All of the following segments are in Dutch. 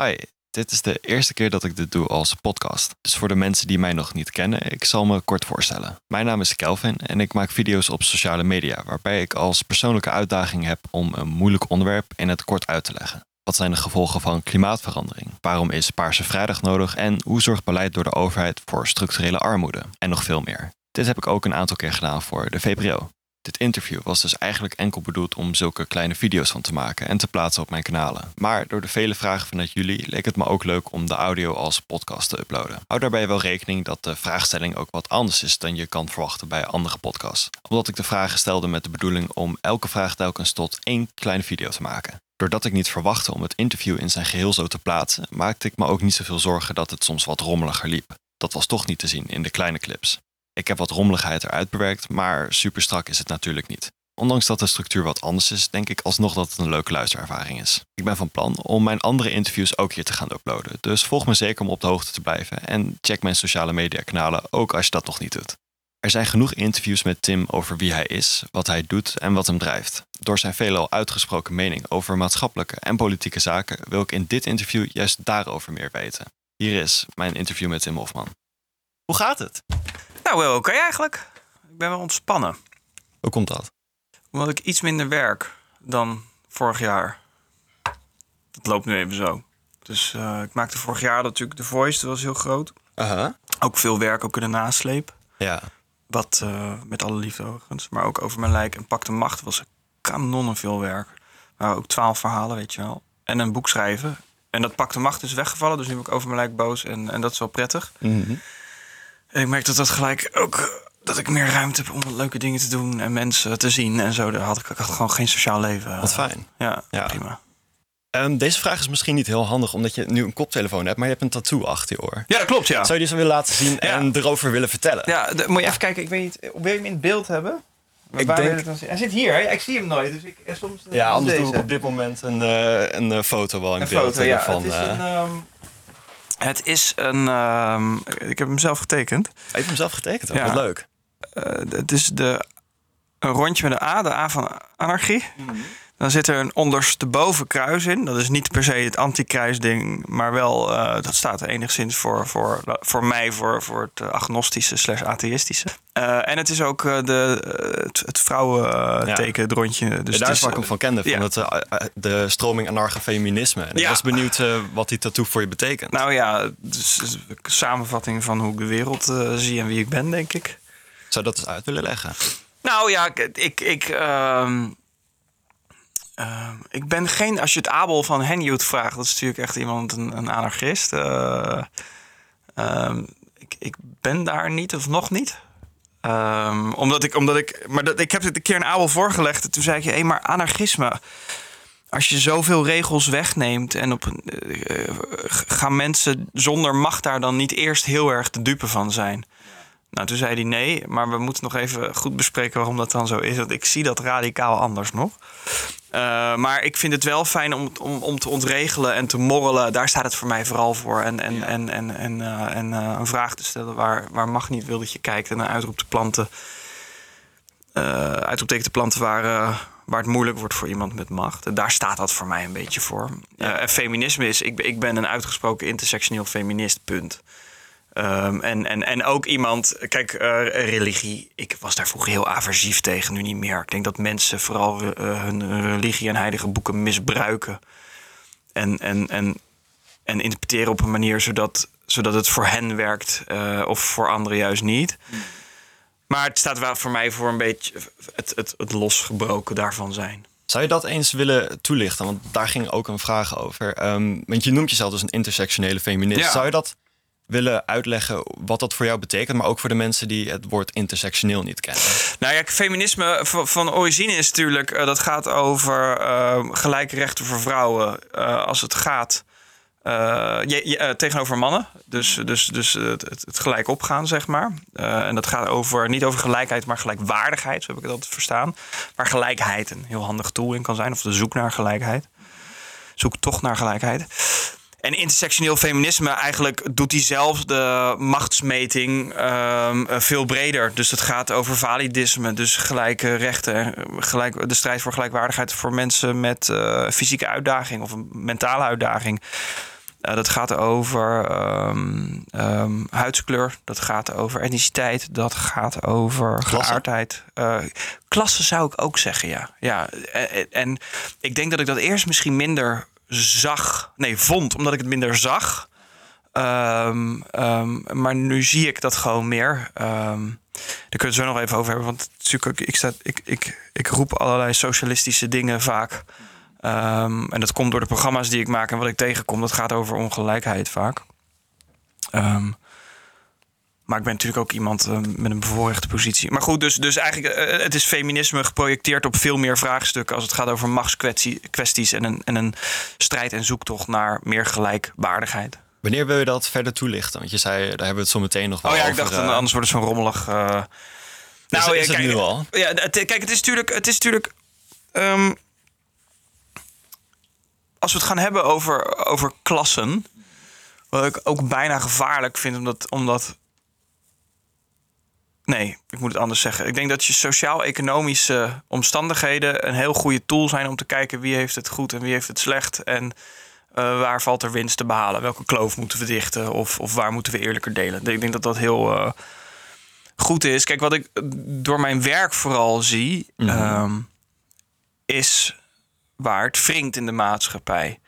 Hi, dit is de eerste keer dat ik dit doe als podcast. Dus voor de mensen die mij nog niet kennen, ik zal me kort voorstellen. Mijn naam is Kelvin en ik maak video's op sociale media, waarbij ik als persoonlijke uitdaging heb om een moeilijk onderwerp in het kort uit te leggen. Wat zijn de gevolgen van klimaatverandering? Waarom is Paarse Vrijdag nodig? En hoe zorgt beleid door de overheid voor structurele armoede? En nog veel meer. Dit heb ik ook een aantal keer gedaan voor de VPRO. Dit interview was dus eigenlijk enkel bedoeld om zulke kleine video's van te maken en te plaatsen op mijn kanalen. Maar door de vele vragen vanuit jullie leek het me ook leuk om de audio als podcast te uploaden. Hou daarbij wel rekening dat de vraagstelling ook wat anders is dan je kan verwachten bij andere podcasts. Omdat ik de vragen stelde met de bedoeling om elke vraag telkens tot één kleine video te maken. Doordat ik niet verwachtte om het interview in zijn geheel zo te plaatsen, maakte ik me ook niet zoveel zorgen dat het soms wat rommeliger liep. Dat was toch niet te zien in de kleine clips. Ik heb wat rommeligheid eruit bewerkt, maar super strak is het natuurlijk niet. Ondanks dat de structuur wat anders is, denk ik alsnog dat het een leuke luisterervaring is. Ik ben van plan om mijn andere interviews ook hier te gaan uploaden, dus volg me zeker om op de hoogte te blijven en check mijn sociale media kanalen ook als je dat nog niet doet. Er zijn genoeg interviews met Tim over wie hij is, wat hij doet en wat hem drijft. Door zijn veelal uitgesproken mening over maatschappelijke en politieke zaken wil ik in dit interview juist daarover meer weten. Hier is mijn interview met Tim Hofman. Hoe gaat het? Nou, wel oké eigenlijk. Ik ben wel ontspannen. Hoe komt dat? Omdat ik iets minder werk dan vorig jaar. Dat loopt nu even zo. Dus uh, ik maakte vorig jaar natuurlijk de Voice, dat was heel groot. Aha. Ook veel werk, ook in de nasleep. Ja. Wat, uh, met alle liefde overigens. Maar ook over mijn lijk en Pak de Macht was kanonnen veel werk. Maar ook twaalf verhalen, weet je wel. En een boek schrijven. En dat Pak de Macht is weggevallen, dus nu ben ik over mijn lijk boos. En, en dat is wel prettig. Mhm. Ik merk dat dat gelijk ook dat ik meer ruimte heb om leuke dingen te doen en mensen te zien en zo. Daar had ik, ik had gewoon geen sociaal leven. Wat fijn. Ja, Ja. prima. Ehm, deze vraag is misschien niet heel handig omdat je nu een koptelefoon hebt, maar je hebt een tattoo achter je oor. Ja, dat klopt, ja. Zou je die zo willen laten zien en erover willen vertellen? Ja, de- moet je even kijken. Ik weet niet, wil je hem in het beeld hebben? Ik denk- het? Hij zit hier, hè? ik zie hem nooit. Dus ik, soms Ja, anders deze. doe ik op dit moment een, eh, een eh, foto wel in een beeld foto, ja. van. het is eh, een... ehm, het is een... ehm, ik heb hem zelf getekend. Heb je hem zelf getekend? ook? Ja. Wat leuk. Eh, het is de, een rondje met een A, de A van anarchie. Dan zit er een ondersteboven kruis in. Dat is niet per se het anti-kruisding, maar wel, eh, dat staat er enigszins voor, voor, voor mij, voor, voor het eh, agnostische slash atheïstische. Eh, en het is ook de, het, het vrouwenteken, het rondje. Dus Ja, daar is, waar ik hem van kende, van ja. het, de stroming anarcho-feminisme. En ik Ja. was benieuwd wat die tattoo voor je betekent. Nou ja, dus, samenvatting van hoe ik de wereld zie en wie ik ben, denk ik. Zou dat eens uit willen leggen? Nou ja, ik, ik, ik, ehm, ik ben geen. Als je het Abel van Henjoet vraagt, dat is natuurlijk echt iemand, een, anarchist. Eh, ehm, ik, ik ben daar niet of nog niet. Ehm, omdat ik, omdat ik, maar dat, ik heb het een keer een Abel voorgelegd. En toen zei ik, hé, maar anarchisme. Als je zoveel regels wegneemt en op eh, eh, gaan mensen zonder macht daar dan niet eerst heel erg de dupe van zijn? Nou, toen zei hij nee, maar we moeten nog even goed bespreken waarom dat dan zo is. Want ik zie dat radicaal anders nog. Eh, maar ik vind het wel fijn om, om, om te ontregelen en te morrelen. Daar staat het voor mij vooral voor. En, en, en, en, en, eh, en eh, een vraag te stellen waar, waar mag niet wil dat je kijkt. En een uitroep te planten. uitroepteken te planten waar, waar het moeilijk wordt voor iemand met macht. En daar staat dat voor mij een beetje voor. En feminisme is, ik, ben- ik ben een uitgesproken intersectioneel feminist, punt. Ehm, en, en, en ook iemand, kijk, eh, religie. Ik was daar vroeger heel aversief tegen, nu niet meer. Ik denk dat mensen vooral eh, hun religie en heilige boeken misbruiken. En, en, en, en interpreteren op een manier zodat, zodat het voor hen werkt eh, of voor anderen juist niet. Maar het staat wel voor mij voor een beetje het, het, het losgebroken daarvan zijn. Zou je dat eens willen toelichten? Want daar ging ook een vraag over. Ehm, want je noemt jezelf dus een intersectionele feminist. Ja. Zou je dat willen uitleggen wat dat voor jou betekent? Maar ook voor de mensen die het woord intersectioneel niet kennen. Nou ja, feminisme van, origine is natuurlijk... eh, dat gaat over eh, gelijke rechten voor vrouwen. eh, als het gaat eh, je, je, tegenover mannen. Dus, dus, dus het, het, gelijk opgaan, zeg maar. En dat gaat over, niet over gelijkheid, maar gelijkwaardigheid. Zo heb ik het verstaan. Waar gelijkheid een heel handig tool in kan zijn. Of de zoek naar gelijkheid. Zoek toch naar gelijkheid. En intersectioneel feminisme eigenlijk doet diezelfde machtsmeting ehm, eh, veel breder. Dus het gaat over validisme, dus gelijke rechten, en gelijk, de strijd voor gelijkwaardigheid voor mensen met eh, fysieke uitdaging of een mentale uitdaging. Uh, dat gaat over um, um, huidskleur, dat gaat over etniciteit, dat gaat over Klasse. geaardheid. Uh, klasse zou ik ook zeggen, ja. ja en, en, ik denk dat ik dat eerst misschien minder zag, nee, vond, omdat ik het minder zag. Um, maar nu zie ik dat gewoon meer. daar kunnen we zo nog even over hebben. Want natuurlijk, ik, sta, ik, ik, ik roep allerlei socialistische dingen vaak. Um, en dat komt door de programma's die ik maak en wat ik tegenkom. Dat gaat over ongelijkheid vaak. Um, maar ik ben natuurlijk ook iemand uh, met een bevoorrechte positie. Maar goed, dus, dus eigenlijk, uh, het is feminisme geprojecteerd op veel meer vraagstukken als het gaat over machtskwesties en een, en een strijd en zoektocht naar meer gelijkwaardigheid. Wanneer wil je dat verder toelichten? Want je zei, daar hebben we het zo meteen nog wel over. Oh ja, over, ik dacht, uh, anders wordt het zo'n rommelig. nou, is, is ja, het nu al? Ja, het, kijk, het is natuurlijk. Het is natuurlijk um, als we het gaan hebben over, over klassen, wat ik ook bijna gevaarlijk vind, omdat, omdat. Nee, ik moet het anders zeggen. Ik denk dat je sociaal-economische omstandigheden een heel goede tool zijn om te kijken wie heeft het goed en wie heeft het slecht. En uh, waar valt er winst te behalen? Welke kloof moeten we dichten? Of, of waar moeten we eerlijker delen? Ik denk dat dat heel uh, goed is. Kijk, wat ik door mijn werk vooral zie, mm -hmm. um, is waar het wringt in de maatschappij.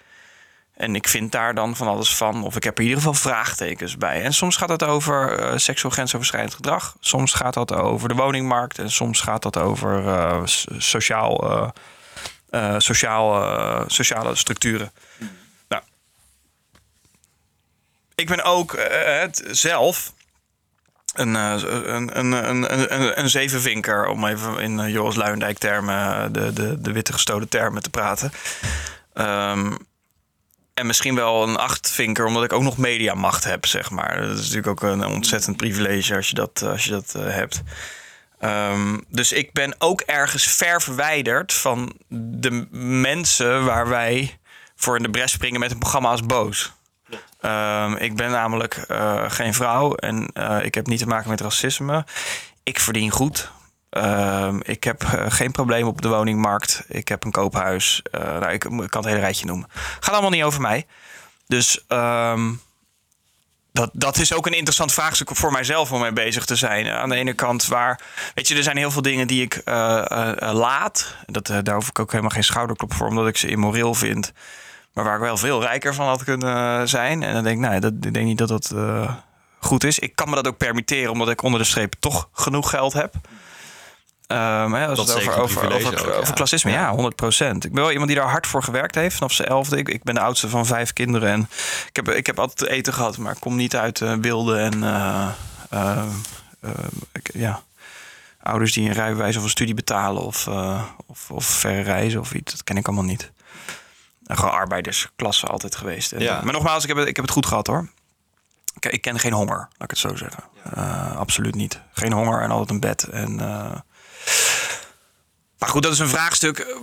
En ik vind daar dan van alles van, of ik heb er in ieder geval vraagtekens bij. En soms gaat het over uh, seksueel grensoverschrijdend gedrag. Soms gaat dat over de woningmarkt. En soms gaat dat over uh, sociaal, uh, sociaal, sociale structuren. Nou, ik ben ook het zelf een, een, een, een, een, een zevenvinker, om even in Joris Luijendijk termen, de, de, de witte gestolen termen te praten. Um, en misschien wel een achtvinker, omdat ik ook nog mediamacht heb, zeg maar. Dat is natuurlijk ook een ontzettend privilege als je dat, als je dat uh, hebt. Um, dus ik ben ook ergens ver verwijderd van de mensen waar wij voor in de bres springen met een programma als Boos. Um, ik ben namelijk uh, geen vrouw en uh, ik heb niet te maken met racisme. Ik verdien goed. Uh, ik heb uh, geen probleem op de woningmarkt. Ik heb een koophuis. Uh, nou, ik, kan het hele rijtje noemen. Gaat allemaal niet over mij. Dus um, dat, dat is ook een interessant vraagstuk voor mijzelf om mee bezig te zijn. Aan de ene kant waar... Weet je, er zijn heel veel dingen die ik laat. Dat, daar hoef ik ook helemaal geen schouderklop voor, omdat ik ze immoreel vind. Maar waar ik wel veel rijker van had kunnen zijn. En dan denk ik, nou, dat, ik denk niet dat dat goed is. Ik kan me dat ook permitteren, omdat ik onder de streep toch genoeg geld heb. Um, als dat het over, over, over, ook, over ja. klassisme, ja, 100 procent. Ik ben wel iemand die daar hard voor gewerkt heeft vanaf zijn elfde. Ik, ik ben de oudste van vijf kinderen en ik heb, ik heb altijd eten gehad, maar ik kom niet uit uh, beelden en uh, uh, ik, ja, ouders die een rijbewijs of een studie betalen of, of, of verre reizen of iets. Dat ken ik allemaal niet. En gewoon arbeidersklasse altijd geweest. En, ja. Maar nogmaals, ik heb, het, ik heb het goed gehad hoor. Ik, ik ken geen honger, laat ik het zo zeggen. Ja. absoluut niet. Geen honger en altijd een bed en maar goed, dat is een vraagstuk.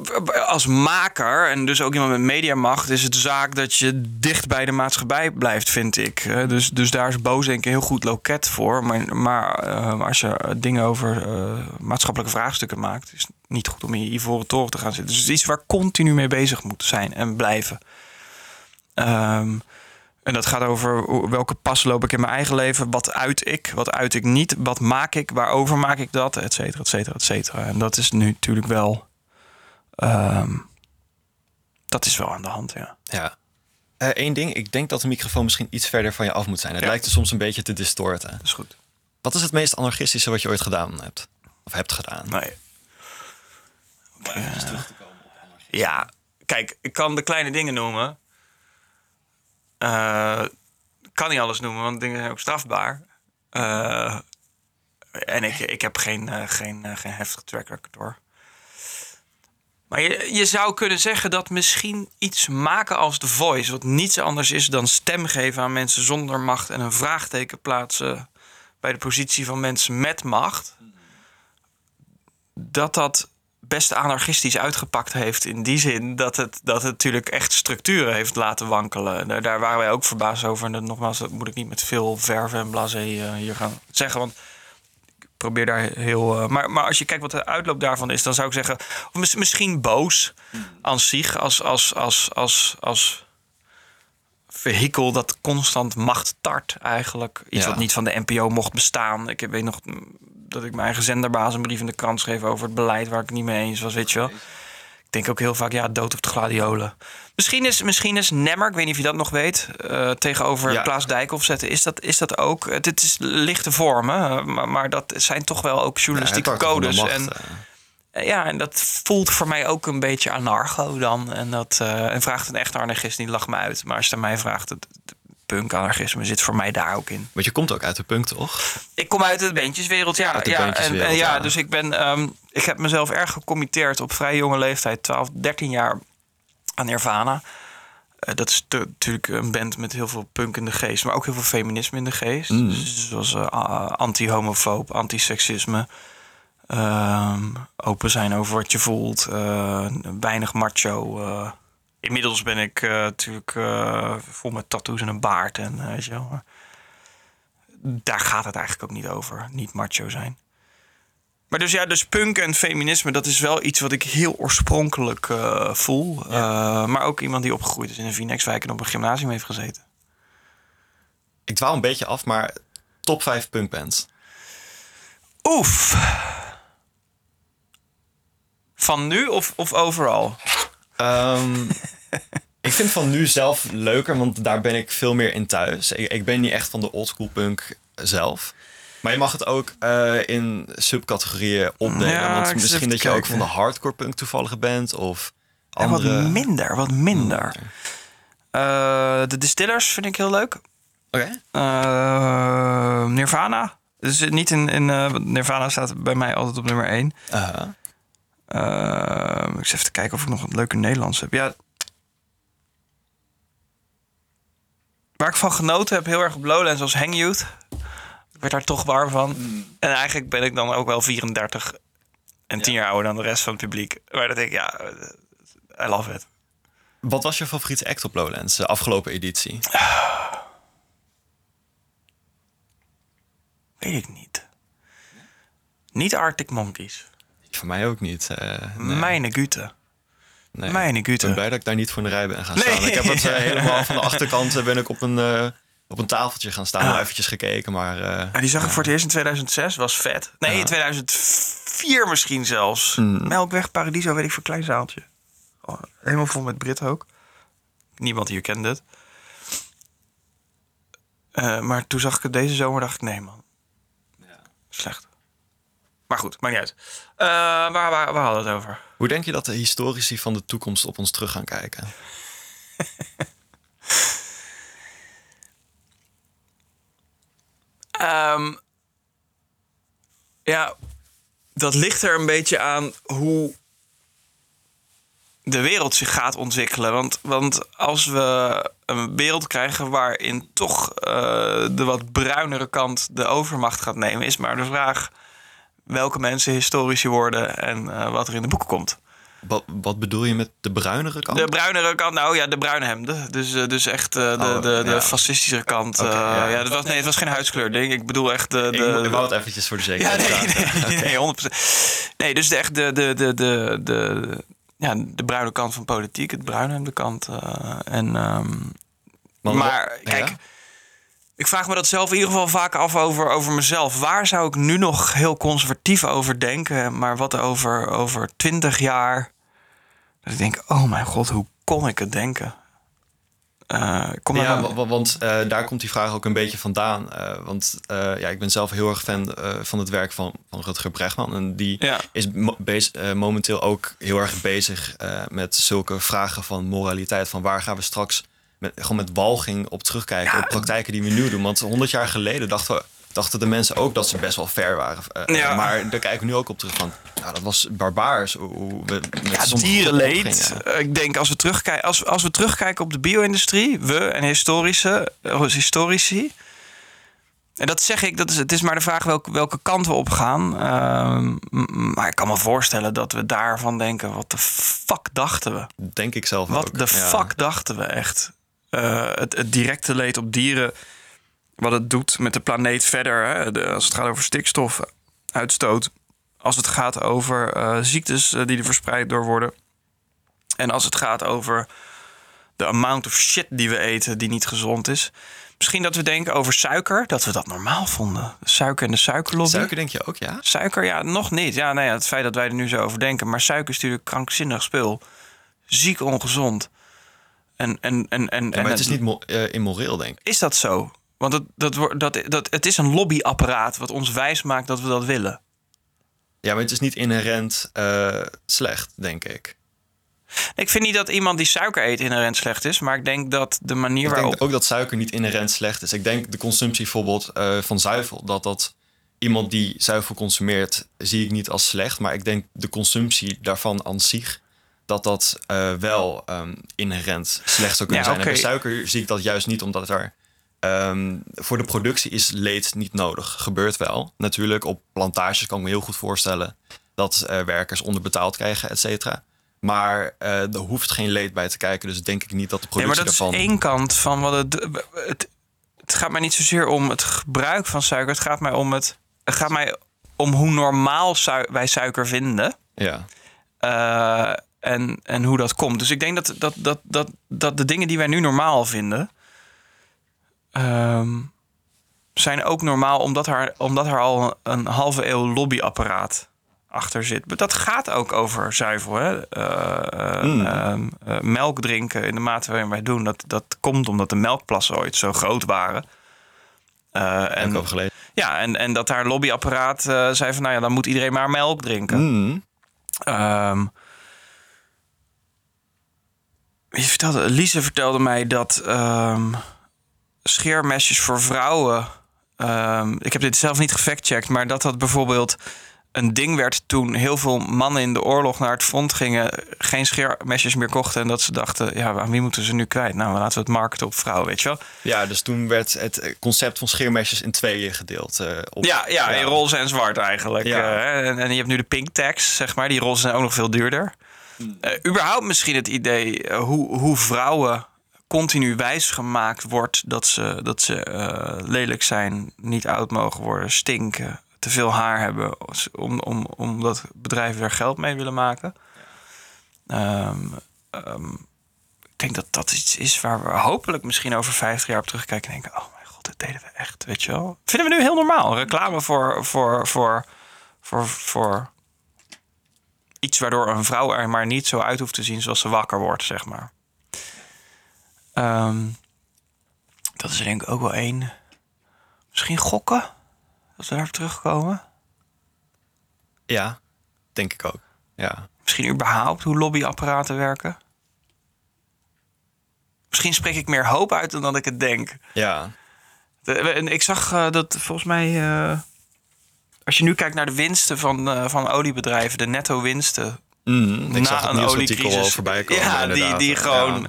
Als maker en dus ook iemand met mediamacht, is het zaak dat je dicht bij de maatschappij blijft, vind ik. Dus, dus daar is ik een heel goed loket voor. Maar, maar uh, als je dingen over maatschappelijke vraagstukken maakt, is het niet goed om in je ivoren toren te gaan zitten. Dus het is iets waar continu mee bezig moet zijn en blijven. Um, en dat gaat over welke pas loop ik in mijn eigen leven. Wat uit ik, wat uit ik niet. Wat maak ik, waarover maak ik dat, et cetera, et cetera, et cetera. En dat is nu natuurlijk wel... Um, dat is wel aan de hand, ja. Ja. Eén uh, ding, ik denk dat de microfoon misschien iets verder van je af moet zijn. Het ja. lijkt er soms een beetje te distorten. Dat is goed. Wat is het meest anarchistische wat je ooit gedaan hebt? Of hebt gedaan? Nee. Uh, ja, kijk, ik kan de kleine dingen noemen. Uh, kan niet alles noemen, want dingen zijn ook strafbaar. Uh, en ik, ik heb geen, uh, geen, geen heftige track record hoor. Maar je, je zou kunnen zeggen dat misschien iets maken als The Voice... wat niets anders is dan stem geven aan mensen zonder macht... en een vraagteken plaatsen bij de positie van mensen met macht... dat dat best anarchistisch uitgepakt heeft. In die zin dat het, dat het natuurlijk echt structuren heeft laten wankelen. Daar, waren wij ook verbaasd over. En dat, nogmaals, dat moet ik niet met veel verven en blasé uh, hier gaan zeggen. Want ik probeer daar heel. Uh, maar, maar als je kijkt wat de uitloop daarvan is, dan zou ik zeggen. Of mis, misschien boos aan zich als, als, als, als, als vehikel dat constant macht tart eigenlijk. Iets Ja. wat niet van de NPO mocht bestaan. Ik weet nog dat ik mijn eigen zenderbaas een brief in de krant schreef over het beleid waar ik niet mee eens was, weet je wel. Ik denk ook heel vaak, ja, dood of de gladiolen. Misschien is, misschien is Nemmer, ik weet niet of je dat nog weet, eh, tegenover Ja. Klaas Dijkhoff zetten. Is dat, is dat ook? Het, het is lichte vormen, eh, maar, maar dat zijn toch wel ook Ja, journalistieke de codes. en, eh, Ja, en dat voelt voor mij ook een beetje anarcho dan. En, dat, eh, en vraagt een echte anarchist niet, lach me uit. Maar als je het aan mij vraagt, het, het punk-anarchisme zit voor mij daar ook in. Want je komt ook uit de punk, toch? Ik kom uit de bandjeswereld, ja. Uit de ja, en, en ja. Dus ik, ben, ehm, ik heb mezelf erg gecommitteerd op vrij jonge leeftijd, 12, 13 jaar, aan Nirvana. Eh, dat is natuurlijk een band met heel veel punk in de geest, maar ook heel veel feminisme in de geest. Mm. Dus zoals eh, anti-homofoob, anti-seksisme. ehm, open zijn over wat je voelt. eh, weinig macho. eh. inmiddels ben ik eh, natuurlijk vol met tattoos en een baard. En, weet je wel. maar Daar gaat het eigenlijk ook niet over. Niet macho zijn. Maar dus ja, dus punk en feminisme, dat is wel iets wat ik heel oorspronkelijk voel. Maar ook iemand die opgegroeid is in een Vinex-wijk en op een gymnasium heeft gezeten. Ik dwaal een beetje af, maar top 5 punkbands. Oef. Van nu of, of overal? Ehm, ik vind van nu zelf leuker, want daar ben ik veel meer in thuis. Ik, ik ben niet echt van de oldschool punk zelf. Maar je mag het ook eh, in subcategorieën opdelen. Ja, want misschien dat je ook van de hardcore punk toevallig bent. Of En wat andere... minder, wat minder. Eh, de Distillers vind ik heel leuk. Oké. Eh, Nirvana. Dus niet in, in eh, Nirvana staat bij mij altijd op nummer 1. Aha. Eh, ik zit even te kijken of ik nog een leuke Nederlands heb. Ja. Waar ik van genoten heb, heel erg op Lowlands, was Hang Youth. Ik werd daar toch warm van. En eigenlijk ben ik dan ook wel 34 en 10 jaar ouder dan de rest van het publiek. Maar dat ik, ja, I love it. Wat was je favoriete act op Lowlands, de afgelopen editie? Weet ik niet. Niet Arctic Monkeys. Voor mij ook niet. eh, nee. Mijn Gute. Nee. Mijn Ik ben blij dat ik daar niet voor in de rij ben gaan Nee. staan. Ik heb het eh, helemaal van de achterkant eh, ben ik op een, op een tafeltje gaan staan. Ja. Nog eventjes gekeken, maar... Ja, die zag ik voor het eerst in 2006, was vet. Nee, in 2004 misschien zelfs. Melkweg, Paradiso, weet ik voor klein zaaltje. Oh, helemaal vol met Brit ook. Niemand hier kende het. Maar toen zag ik het deze zomer, dacht ik, nee man. Slecht. Maar goed, maakt niet uit. Eh, waar, waar, waar hadden we het over? Hoe denk je dat de historici van de toekomst op ons terug gaan kijken? Ehm, ja, dat ligt er een beetje aan hoe de wereld zich gaat ontwikkelen. Want, want als we een wereld krijgen waarin toch eh, de wat bruinere kant de overmacht gaat nemen, is maar de vraag welke mensen historici worden en eh, wat er in de boeken komt. Wat, wat bedoel je met de bruinere kant? De bruinere kant, nou ja, de bruine hemden. Dus, eh, dus echt eh, de, Oh, de, de ja. fascistische kant. Ja. ja, dat was, nee, het was geen huidskleur ding. Ik bedoel echt de... de, ik wou het eventjes voor de Ja, zekerheid nee, vragen. nee, nee, 100%. Nee, dus echt de, de, de, de, de, ja, de bruine kant van politiek, het bruine hemden kant. en, ehm, maar kijk, ja? Ik vraag me dat zelf in ieder geval vaak af over, over mezelf. Waar zou ik nu nog heel conservatief over denken, maar wat over, over 20 jaar? Dat ik denk, oh mijn god, hoe kon ik het denken? Eh, kom Ja, want eh, daar komt die vraag ook een beetje vandaan. Eh, want ja, ik ben zelf heel erg fan van het werk van, van Rutger Bregman. En die Ja. is mo- momenteel ook heel erg bezig met zulke vragen van moraliteit. Van waar gaan we straks met, gewoon met walging op terugkijken. Ja. Op praktijken die we nu doen. Want honderd jaar geleden dachten, we, dachten de mensen ook dat ze best wel fair waren. Eh, Ja. Maar daar kijken we nu ook op terug van... Nou, dat was barbaars hoe- we met Ja, dierenleed. Eh, Ik denk als we terugkijken, als, als we terugkijken op de bio-industrie, we en historische, eh, historici. En dat zeg ik, dat is, het is maar de vraag welke, welke kant we op gaan. Ehm, maar ik kan me voorstellen dat we daarvan denken: wat de fuck dachten we? Denk ik zelf Wat ook. de Ja. fuck dachten we echt? Eh, het, het directe leed op dieren, wat het doet met de planeet verder. Hè? De- als het gaat over stikstofuitstoot, als het gaat over eh, ziektes eh, die er verspreid door worden. En als het gaat over de amount of shit die we eten die niet gezond is. Misschien dat we denken over suiker, dat we dat normaal vonden. De suiker en de suikerlobby. Suiker denk je ook, ja? Suiker, ja, nog niet. Ja, nou ja, het feit dat wij er nu zo over denken. Maar suiker is natuurlijk krankzinnig spul. Ziek ongezond. En, en, en, en, Ja, maar het is niet eh, immoreel, denk ik. Is dat zo? Want het, dat, wordt- dat, dat, het is een lobbyapparaat wat ons wijs maakt dat we dat willen. Ja, maar het is niet inherent eh, slecht, denk ik. Ik vind niet dat iemand die suiker eet inherent slecht is. Maar ik denk dat de manier Ik waarop... denk ook dat suiker niet inherent slecht is. Ik denk de consumptie bijvoorbeeld eh, van zuivel, dat dat iemand die zuivel consumeert, zie ik niet als slecht. Maar ik denk de consumptie daarvan aan zich, dat dat eh, wel ehm, inherent slecht zou kunnen Ja, zijn. En bij suiker zie ik dat juist niet, omdat er ehm, voor de productie is leed niet nodig. Gebeurt wel. Natuurlijk, op plantages kan ik me heel goed voorstellen dat eh, werkers onderbetaald krijgen, et cetera. Maar eh, er hoeft geen leed bij te kijken. Dus denk ik niet dat de Nee, maar productie dat is één kant van wat het, het... Het gaat mij niet zozeer om het gebruik van suiker. Het gaat mij om, het, het gaat mij om hoe normaal wij suiker vinden. Ja. En, en hoe dat komt. Dus ik denk dat, dat, dat, dat, dat de dingen die wij nu normaal vinden. ehm, zijn ook normaal omdat er, omdat er al een halve eeuw lobbyapparaat achter zit. Maar dat gaat ook over zuivel. Hè? Eh, eh, Mm. ehm, eh, melk drinken in de mate waarin wij doen. Dat, dat komt omdat de melkplassen ooit zo groot waren. Eh, En ook gelezen. ja, en, en dat daar lobbyapparaat eh, zei van... nou ja, dan moet iedereen maar melk drinken. Mm. Je vertelde, Lise vertelde mij dat ehm, scheermesjes voor vrouwen. ehm, ik heb dit zelf niet gefactcheckt, maar dat dat bijvoorbeeld een ding werd toen heel veel mannen in de oorlog naar het front gingen, geen scheermesjes meer kochten en dat ze dachten, ja, aan wie moeten ze nu kwijt? Nou, laten we het marketen op vrouwen, weet je wel? Ja, dus toen werd het concept van scheermesjes in tweeën gedeeld. eh, op, Ja, ja, in roze en zwart eigenlijk. Ja. Eh, en, en je hebt nu de pink tags, zeg maar. Die roze zijn ook nog veel duurder. Eh, überhaupt misschien het idee eh, hoe, hoe vrouwen continu wijsgemaakt wordt dat ze, dat ze eh, lelijk zijn, niet oud mogen worden, stinken, te veel haar hebben, om, om, omdat bedrijven er geld mee willen maken. Ehm, ehm, ik denk dat dat iets is waar we hopelijk misschien over 50 jaar op terugkijken en denken: oh mijn god, dit deden we echt, weet je wel. Vinden we nu heel normaal. Reclame voor, voor, voor, voor, voor iets waardoor een vrouw er maar niet zo uit hoeft te zien zoals ze wakker wordt, zeg maar. Ehm, dat is denk ik ook wel één. Misschien gokken, als we daar terugkomen. Ja, denk ik ook. Ja. Misschien überhaupt hoe lobbyapparaten werken. Misschien spreek ik meer hoop uit dan dat ik het denk. Ja. De- en ik zag eh, dat volgens mij. eh, als je nu kijkt naar de winsten van, eh, van oliebedrijven, de netto winsten. Mm, ik na zag het een oliecrisis. al voorbij komen. Ja, die, inderdaad. die gewoon Ja.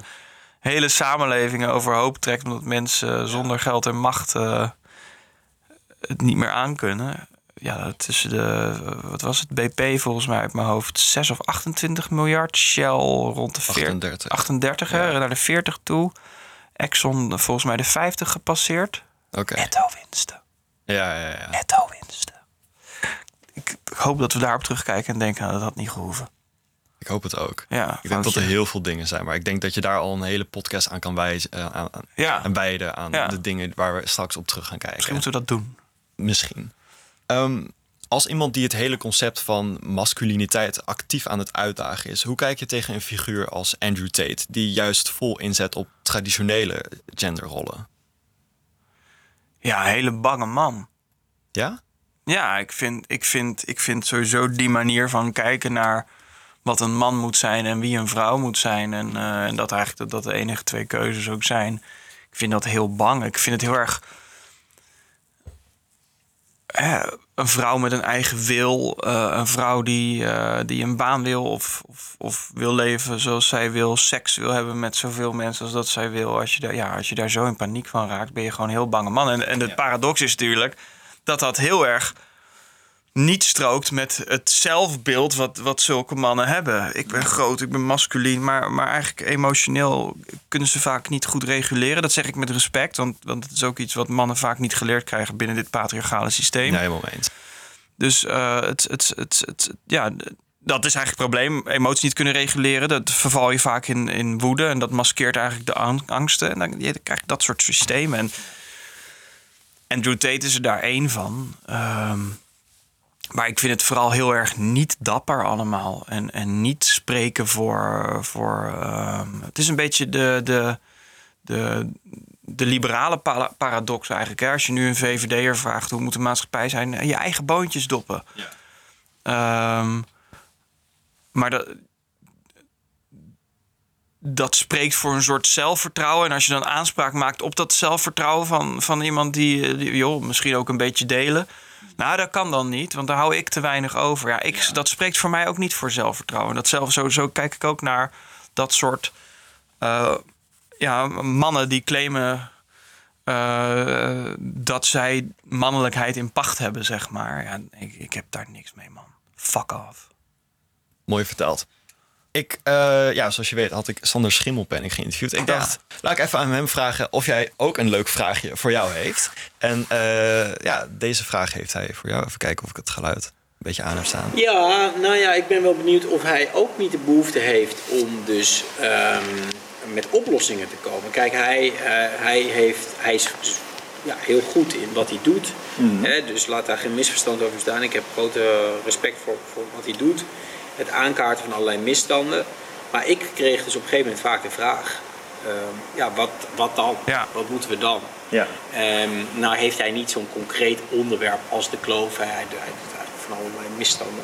hele samenlevingen overhoop trekt. omdat mensen zonder geld en macht eh, het niet meer aankunnen. Ja, tussen de. Wat was het? BP volgens mij uit mijn hoofd. 6 of 28 miljard. Shell rond de 40. 38. 38 hè, naar de 40 toe. Exxon volgens mij de 50 gepasseerd. Netto winsten. Ja, ja, ja. Netto winsten. Ik hoop dat we daarop terugkijken en denken nou, dat had niet gehoeven. Ik hoop het ook. Ja, Ik denk dat er heel veel dingen zijn. Maar ik denk dat je daar al een hele podcast aan kan wijzen. eh, aan, aan, Ja, aan wijden aan Ja. de dingen waar we straks op terug gaan kijken. misschien moeten we dat doen. Misschien. Ehm, als iemand die het hele concept van masculiniteit actief aan het uitdagen is, hoe kijk je tegen een figuur als Andrew Tate, die juist vol inzet op traditionele genderrollen? Ja, een hele bange man. Ja? Ja, ik vind, ik, vind, ik vind sowieso die manier van kijken naar wat een man moet zijn en wie een vrouw moet zijn. En, eh, en dat eigenlijk dat, dat de enige twee keuzes ook zijn. Ik vind dat heel bang. Ik vind het heel erg. een vrouw met een eigen wil. eh, een vrouw die, eh, die een baan wil of, of, of wil leven zoals zij wil. Seks wil hebben met zoveel mensen als dat zij wil. Als je daar, ja, als je daar zo in paniek van raakt, ben je gewoon een heel bange man. En, en het Ja. paradox is natuurlijk dat dat heel erg niet strookt met het zelfbeeld wat, wat zulke mannen hebben. Ik ben groot, ik ben masculien, maar, maar eigenlijk emotioneel kunnen ze vaak niet goed reguleren. Dat zeg ik met respect, want, want het is ook iets wat mannen vaak niet geleerd krijgen binnen dit patriarchale systeem. Nee, helemaal eens. Dus eh, het, het, het, het, ja, dat is eigenlijk het probleem. Emoties niet kunnen reguleren. Dat verval je vaak in, in woede. En dat maskeert eigenlijk de ang- angsten. En dan, je krijg je dat soort systemen. En Andrew Tate is er daar één van. Ehm, maar ik vind het vooral heel erg niet dapper allemaal. En, en niet spreken voor... voor ehm, het is een beetje de... de de, de liberale pa- paradox eigenlijk. Hè? Als je nu een VVD'er vraagt hoe moet de maatschappij zijn, je eigen boontjes doppen. Ehm, maar dat, dat spreekt voor een soort zelfvertrouwen. En als je dan aanspraak maakt op dat zelfvertrouwen van, van iemand die, die joh, misschien ook een beetje delen. Nou, dat kan dan niet, want daar hou ik te weinig over. Ja, ik, Dat spreekt voor mij ook niet voor zelfvertrouwen. Dat zelf, zo, zo kijk ik ook naar dat soort eh, ja, mannen die claimen eh, dat zij mannelijkheid in pacht hebben, zeg maar. Ja, ik, ik heb daar niks mee, man. Fuck off. Mooi verteld. Ik, eh, ja, zoals je weet, had ik Sander Schimmelpenning geïnterviewd. Ik Ja. dacht, laat ik even aan hem vragen of jij ook een leuk vraagje voor jou heeft. En eh, ja, deze vraag heeft hij voor jou. Even kijken of ik het geluid een beetje aan heb staan. Ja, nou ja, ik ben wel benieuwd of hij ook niet de behoefte heeft om dus ehm, met oplossingen te komen. Kijk, hij, eh, hij, heeft, hij is dus, ja, heel goed in wat hij doet. Hè, dus laat daar geen misverstand over staan. Ik heb grote respect voor, voor wat hij doet. Het aankaarten van allerlei misstanden. Maar ik kreeg dus op een gegeven moment vaak de vraag... ehm, ja, wat, wat dan? Ja. Wat moeten we dan? Ja. Ehm, nou heeft hij niet zo'n concreet onderwerp als de kloof. Hij, hij doet eigenlijk van allerlei misstanden.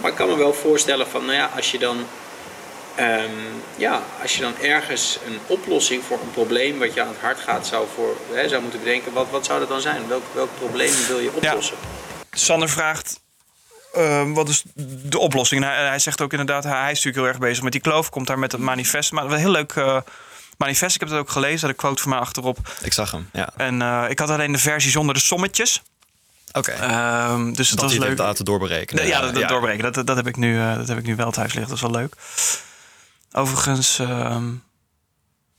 Maar ik kan me wel voorstellen van, nou ja, als je dan... ehm, ja, als je dan ergens een oplossing voor een probleem wat je aan het hart gaat zou, voor, hè, zou moeten bedenken, wat, wat zou dat dan zijn? Welk, welk probleem wil je oplossen? Sander vraagt. Eh, wat is de oplossing? En hij, hij zegt ook inderdaad, hij, hij is natuurlijk heel erg bezig met die kloof. Komt daar met het manifest. Maar een heel leuk eh, manifest. Ik heb het ook gelezen. De quote van mij achterop. Ik zag hem, ja. En eh, ik had alleen de versie zonder de sommetjes. Oké. Ehm, dus het dat was leuk. laten doorberekenen. Ja, dat, dat doorbreken. Dat, dat, heb ik nu, eh, dat heb ik nu wel thuis liggen. Dat is wel leuk. Overigens, ehm,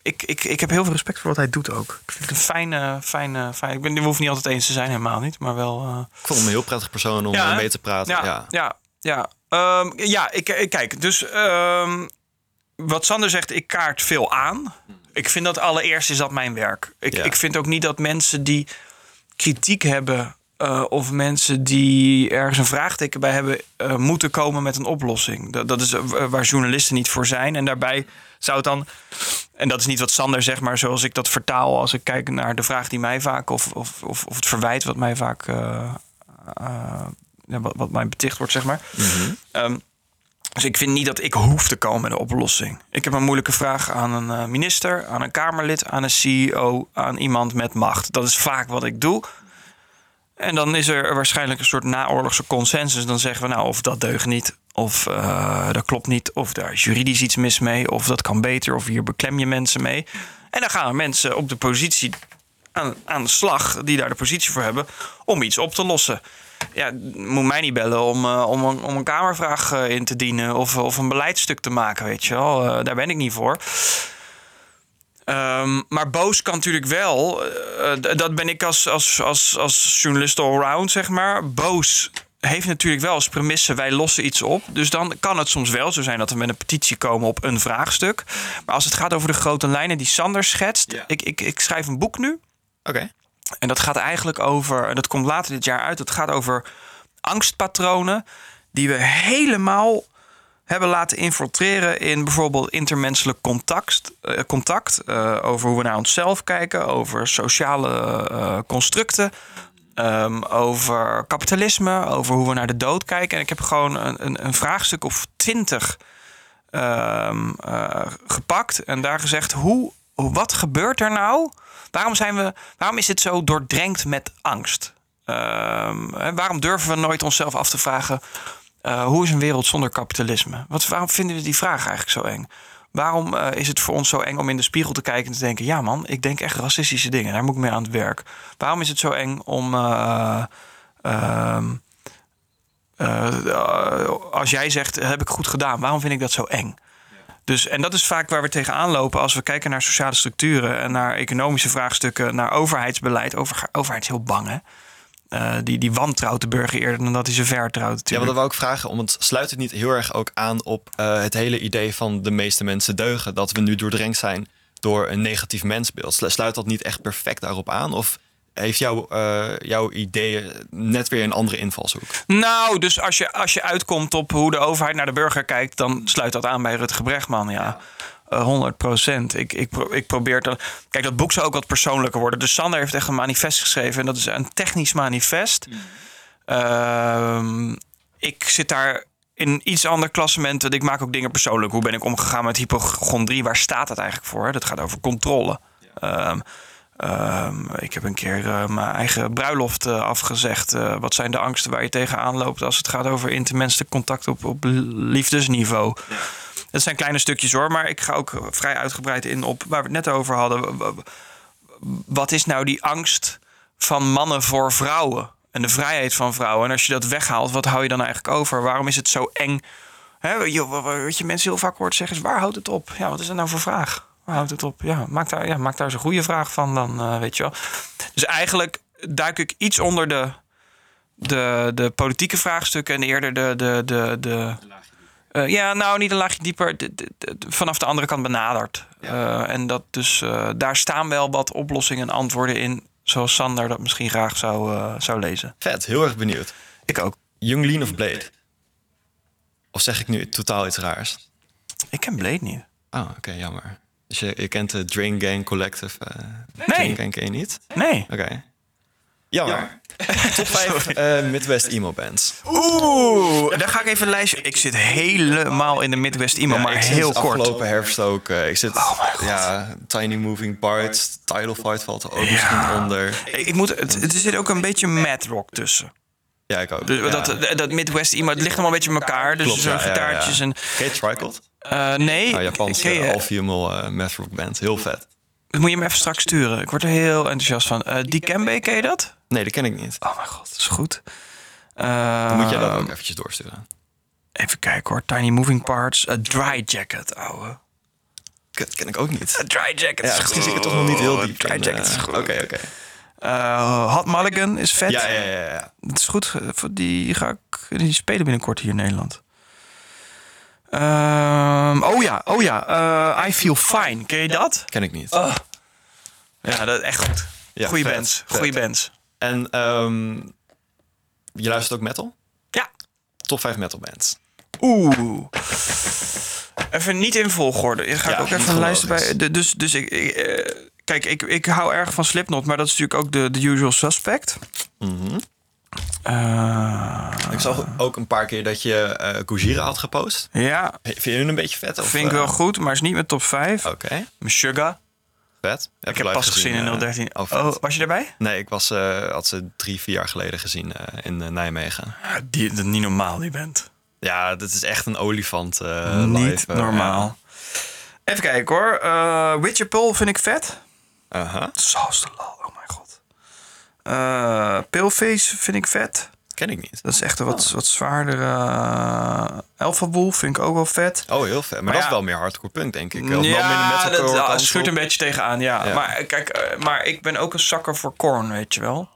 ik, ik, ik heb heel veel respect voor wat hij doet ook. Ik vind het een fijne, fijne, fijne... Ik ben, we hoeven niet altijd eens te zijn, helemaal niet. Maar wel... eh, Ik vond hem een heel prettig persoon om Ja, eh, mee te praten. ja, Ja. ja, ja. Ehm, ja, ik, ik kijk. Dus ehm, wat Sander zegt, ik kaart veel aan. Ik vind dat allereerst is dat mijn werk. Ik, Ja. ik vind ook niet dat mensen die kritiek hebben... eh, of mensen die ergens een vraagteken bij hebben... eh, moeten komen met een oplossing. Dat, dat is waar journalisten niet voor zijn. En daarbij zou het dan... En dat is niet wat Sander zegt, maar zoals ik dat vertaal... als ik kijk naar de vraag die mij vaak... of, of, of, of het verwijt wat mij vaak... eh, eh, wat, wat mij beticht wordt, zeg maar. Ehm, dus ik vind niet dat ik hoef te komen met een oplossing. Ik heb een moeilijke vraag aan een eh, minister, aan een Kamerlid, aan een CEO, aan iemand met macht. Dat is vaak wat ik doe. En dan is er waarschijnlijk een soort naoorlogse consensus. Dan zeggen we nou of dat deugt niet, of eh, dat klopt niet, of daar is juridisch iets mis mee, of dat kan beter, of hier beklem je mensen mee. En dan gaan er mensen op de positie aan, aan de slag, die daar de positie voor hebben, om iets op te lossen. Ja, moet mij niet bellen om, eh, om, een, om een kamervraag eh, in te dienen of, of een beleidstuk te maken, weet je wel. Daar ben ik niet voor. Ehm, maar boos kan natuurlijk wel. dat ben ik als, als, als, als journalist allround, zeg maar. Boos heeft natuurlijk wel als premisse: wij lossen iets op. Dus dan kan het soms wel zo zijn dat we met een petitie komen op een vraagstuk. Maar als het gaat over de grote lijnen die Sander schetst. Ja. Ik, ik, ik schrijf een boek nu. Oké. En dat gaat eigenlijk over, en dat komt later dit jaar uit, dat gaat over angstpatronen die we helemaal hebben laten infiltreren in bijvoorbeeld intermenselijk contact, eh, contact eh, over hoe we naar onszelf kijken, over sociale eh, constructen, ehm, over kapitalisme, over hoe we naar de dood kijken. En ik heb gewoon een, een, vraagstuk of twintig ehm, eh, gepakt en daar gezegd hoe, wat gebeurt er nou? Waarom, zijn we, waarom is het zo doordrenkt met angst? Ehm, waarom durven we nooit onszelf af te vragen eh, hoe is een wereld zonder kapitalisme? Wat, waarom vinden we die vraag eigenlijk zo eng? Waarom eh, is het voor ons zo eng om in de spiegel te kijken en te denken: ja, man, ik denk echt racistische dingen, daar moet ik mee aan het werk? Waarom is het zo eng om. eh, ehm, eh, als jij zegt, heb ik goed gedaan, waarom vind ik dat zo eng? Dus, en dat is vaak waar we tegenaan lopen als we kijken naar sociale structuren en naar economische vraagstukken, naar overheidsbeleid. Over, overheid is heel bang, hè? Eh, die, die wantrouwt de burger eerder dan dat hij ze vertrouwt. Ja, Natuurlijk. dat wou ik vragen, om het sluit het niet heel erg ook aan op eh, het hele idee van de meeste mensen deugen, dat we nu doordrenkt zijn door een negatief mensbeeld. Slu- Sluit dat niet echt perfect daarop aan? Of heeft jouw, eh, jouw idee net weer een andere invalshoek? Nou, dus als je, als je uitkomt op hoe de overheid naar de burger kijkt, dan sluit dat aan bij Rutger Bregman. Ja. 100 procent. Ik, ik, ik probeer te. Kijk, dat boek zou ook wat persoonlijker worden. Dus Sander heeft echt een manifest geschreven. En dat is een technisch manifest. Ehm, ik zit daar in iets ander klassement. want Ik maak ook dingen persoonlijk. Hoe ben ik omgegaan met hypochondrie? Waar staat dat eigenlijk voor? Dat gaat over controle. Ehm, ehm, ik heb een keer eh, mijn eigen bruiloft eh, afgezegd. Eh, wat zijn de angsten waar je tegenaan loopt als het gaat over intermenselijk contact op, op liefdesniveau? Dat zijn kleine stukjes hoor, maar ik ga ook vrij uitgebreid in op waar we het net over hadden. Wat is nou die angst van mannen voor vrouwen? En de vrijheid van vrouwen. En als je dat weghaalt, wat hou je dan eigenlijk over? Waarom is het zo eng? Wa- wat je mensen heel vaak hoort zeggen is: waar houdt het op? Ja, wat is dat nou voor vraag? Waar houdt het op? Ja, maak daar, ja, maak daar eens een goede vraag van, dan eh, weet je wel. Dus eigenlijk duik ik iets onder de, de, de politieke vraagstukken en eerder de, de, de, de, eh, ja, nou, niet een laagje dieper. de- de- de- vanaf de andere kant benaderd. Eh, en dat dus, eh, daar staan wel wat oplossingen en antwoorden in. Zoals Sander dat misschien graag zou, zou lezen. Vet, heel erg benieuwd. Ik ook. Young Lean of Blade? Of zeg ik nu totaal iets raars? Ik ken Blade niet. Oh, oké, jammer. Dus je, je kent de Drain Gang Collective? eh Nee. Drain Gang ken je niet? Nee. Oké. Jammer. Top 5 eh, Midwest emo bands. Oeh, daar ga ik even lijstje. Ik zit helemaal in de Midwest emo, Ja, maar heel kort. afgelopen herfst ook. eh, ik zit, Oh ja, Tiny Moving Parts, Tidal Fight valt er ook misschien onder. Ik moet, het, het zit ook een beetje mad rock tussen. Ja, ik ook. Dus ja. dat, dat Midwest emo, het ligt allemaal een beetje in elkaar. Dus Klopt, ja, ja, ja. gitaartjes en... Je Tricot? eh, nee, Nou, Japanse je- all-female math rock band. Heel vet. Moet je me even straks sturen. Ik word er heel enthousiast van. Eh die Kembe, ken je dat? Nee, dat ken ik niet. Oh mijn god, dat is goed. Eh, Dan moet jij dat ook eventjes doorsturen. Even kijken hoor. Tiny Moving Parts. A Dry Jacket, ouwe. Dat ken ik ook niet. A Dry Jacket Ja, is goed. ik toch nog niet heel diep Dry Jacket eh, is goed. Oké, oké. Eh, Hot Mulligan is vet. Ja, ja, ja, ja. Dat is goed. eh, voor Die ga ik die spelen binnenkort hier in Nederland. Ehm, oh ja, oh ja. eh, I Feel Fine. Ken je dat? Ken ik niet. Ja, dat is echt goed. Ja, Goeie vet, bands. vet. Goeie bands. En ehm, je luistert ook metal? Ja. Top 5 metal bands. Oeh. Even niet in volgorde. Ga ik Ja, ook even een lijst chronologisch. bij. de- Dus, dus ik. ik, eh, kijk, ik, ik hou erg van Slipknot, maar dat is natuurlijk ook de, de usual suspect. Mhm. Eh, Ik zag ook een paar keer dat je Gojira had gepost. ja, Vind je hun een beetje vet? Of, vind ik wel eh, goed, maar is niet mijn top 5. Oké, Sugar. vet. Ik heb pas gezien in eh, 013. oh. Oh, was je erbij? Nee, ik was, had ze drie, vier jaar geleden gezien in Nijmegen. Ja, die, dat niet normaal, die bent. Ja, dat is echt een olifant niet live. normaal. Even kijken hoor. Witcher Pull vind ik vet. Aha. Zoals de lal, oh. Eh Paleface vind ik vet. Ken ik niet. Dat is echt een wat, wat zwaarder. Uh, Alpha vind ik ook wel vet. Oh, heel vet. Maar, Maar dat ja. is wel meer hardcore punk, denk ik. Of ja, dat kant schuurt een beetje tegenaan, ja. Ja. Maar eh, kijk, maar ik ben ook een zakker voor Korn, weet je wel.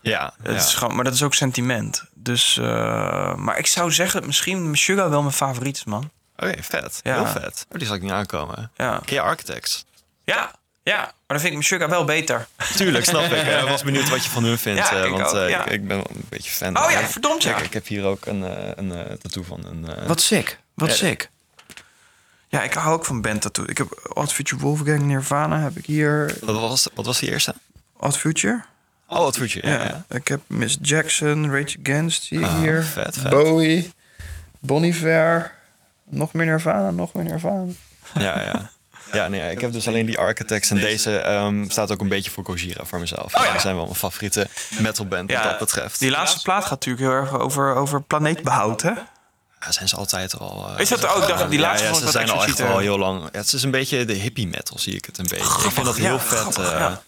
Ja, Het ja. is gewoon, maar dat is ook sentiment. Dus, eh, maar ik zou zeggen, misschien Sugar wel mijn favoriet is, man. Oké, vet. Ja. Heel vet. Oh, die zal ik niet aankomen. Ja, Architects? ja, ja. maar dan vind ik Sugar wel beter. Tuurlijk, snap ik. Ik was benieuwd wat je van hun vindt. Ja, eh, ik want ook, eh, ja. ik, ik ben wel een beetje fan. Oh ja, verdomd ja. Kijk, ik heb hier ook een, eh, een eh, tattoo van een... Wat sick. Wat Ja. sick. Ja, ik hou ook van band tattoo. Ik heb Odd Future Wolfgang Nirvana heb ik hier. Wat was, wat was die eerste? Odd Future. Oh, voet je. Ja, Ja. ja. Ik heb Miss Jackson, Rage Against zie Ah, hier. vet, vet. Bowie, Bon Iver. Nog meer Nirvana, nog meer Nirvana. Ja, ja. Ja, nee, ja, ik heb dus alleen die Architects. En deze ehm, staat ook een beetje voor Gojira voor mezelf. Oh, ja. Die zijn wel mijn favoriete metalband wat dat betreft. Die laatste plaat gaat natuurlijk heel erg over, over planeetbehoud, hè? Ja, zijn ze altijd al... eh, Is dat ook? Dacht, die ja, laatste ja, ik ze zijn al echt al heel lang... Ja, het is een beetje de hippie metal, zie ik het een beetje. ik vind dat heel ja, vet. grappig, eh, ja.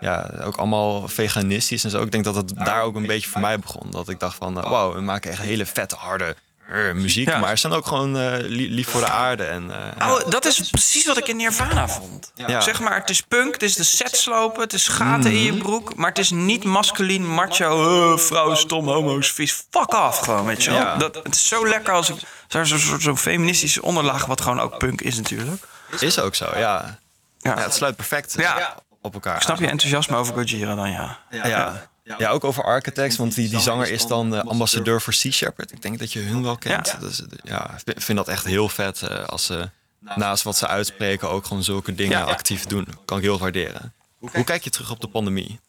ja, ook allemaal veganistisch en zo. Ik denk dat het daar ook een beetje voor mij begon. Dat ik dacht van, eh, wauw, we maken echt hele vette, harde eh, muziek, Ja. maar ze zijn ook gewoon eh, li- lief voor de aarde. En, eh, Oh, dat is precies wat ik in Nirvana vond. Ja. Zeg maar, het is punk, het is de set slopen, het is gaten in je broek, maar het is niet masculien, macho, uh, vrouwen, stom, homo's, vies. Fuck off gewoon, weet je wel. Ja. Dat, het is zo lekker als ik zo'n zo, zo, zo feministische onderlaag, wat gewoon ook punk is natuurlijk. is ook zo, ja. Ja. ja. Het sluit perfect eh, Ja. op elkaar. Snap je enthousiasme over Gojira dan, ja? Ja. Ja. ook over Architects, want die, die zanger is dan eh, ambassadeur voor Sea Shepherd. Ik denk dat je hun wel kent. Ja. Dus, ja, ik vind dat echt heel vet eh, als ze naast wat ze uitspreken ook gewoon zulke dingen Ja. actief doen. Kan ik heel waarderen. Hoe kijk je terug op de pandemie?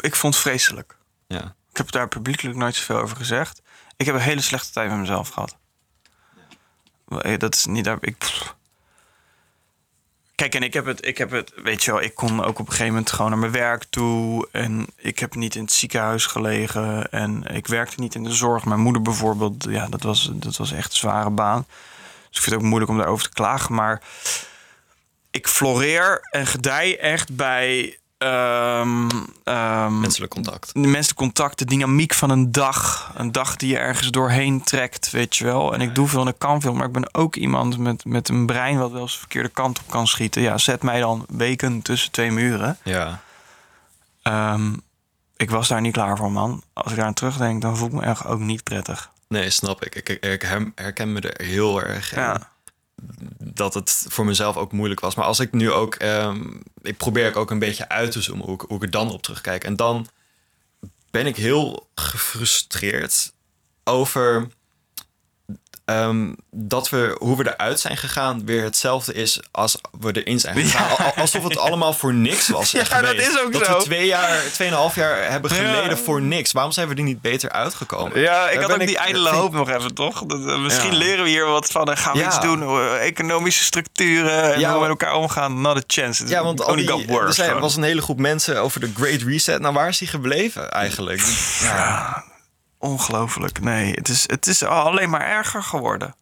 Ik vond het vreselijk. Ja. Ik heb daar publiekelijk nooit zoveel over gezegd. Ik heb een hele slechte tijd met mezelf gehad. Eh, Dat is niet... Ik, pff. Kijk, en ik heb, het, ik heb het... Weet je wel, ik kon ook op een gegeven moment gewoon naar mijn werk toe. En ik heb niet in het ziekenhuis gelegen. En ik werkte niet in de zorg. Mijn moeder bijvoorbeeld, ja, dat was, dat was echt een zware baan. Dus ik vind het ook moeilijk om daarover te klagen. Maar ik floreer en gedij echt bij... ehm, ehm, Menselijk contact. de menselijk contact, de dynamiek van een dag. Een dag die je ergens doorheen trekt, weet je wel. En ik doe veel en ik kan veel, maar ik ben ook iemand met, met een brein wat wel eens de verkeerde kant op kan schieten. Ja, zet mij dan weken tussen twee muren. Ja. Ehm, ik was daar niet klaar voor, man. Als ik daar aan terugdenk, dan voel ik me echt ook niet prettig. Nee, snap ik. Ik, ik, ik her- herken me er heel erg in. Ja, dat het voor mezelf ook moeilijk was. Maar als ik nu ook... ehm, ik probeer ook een beetje uit te zoomen hoe hoe ik er dan op terugkijk. En dan ben ik heel gefrustreerd over... ehm, dat we, hoe we eruit zijn gegaan, weer hetzelfde is als we erin zijn gegaan. Al- al- Alsof het allemaal voor niks was Ja, dat geweest. is ook dat zo. we twee jaar, tweeënhalf jaar hebben geleden Ja. voor niks. Waarom zijn we er niet beter uitgekomen? ja ik Daar had ook die ijdele hoop nog even, toch? Dat, eh, misschien leren we hier wat van en gaan we iets doen. eh, economische structuren en Ja, hoe we met elkaar omgaan. Not a chance. Ja, want al die, er zijn, was een hele groep mensen over de Great Reset. Nou, waar is die gebleven eigenlijk? Ja. Ongelooflijk. Nee, het is, het is alleen maar erger geworden.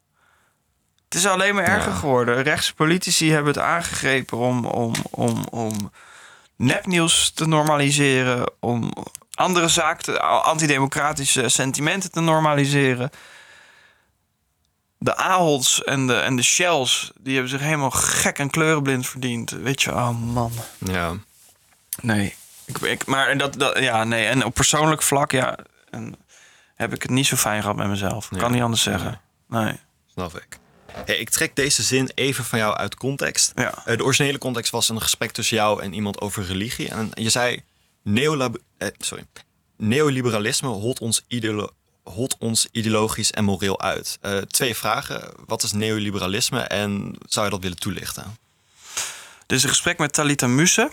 Het is alleen maar erger Ja. geworden. Rechtse politici hebben het aangegrepen om, om, om, om nepnieuws te normaliseren. Om andere zaken, antidemocratische sentimenten te normaliseren. De Aholds en de, en de Shells, die hebben zich helemaal gek en kleurenblind verdiend. Weet je, oh man. ja. Nee. Ik, ik, maar en dat, dat, ja, nee. En op persoonlijk vlak, ja, en heb ik het niet zo fijn gehad met mezelf. Ja. Kan niet anders zeggen. Nee. Snap ik. Hey, ik trek deze zin even van jou uit context. Ja. Eh, de originele context was een gesprek tussen jou en iemand over religie. En je zei, neolab eh, sorry, neoliberalisme holt ons, ideolo holt ons ideologisch en moreel uit. Eh, twee vragen. Wat is neoliberalisme en zou je dat willen toelichten? Dit is een gesprek met Talita Muse.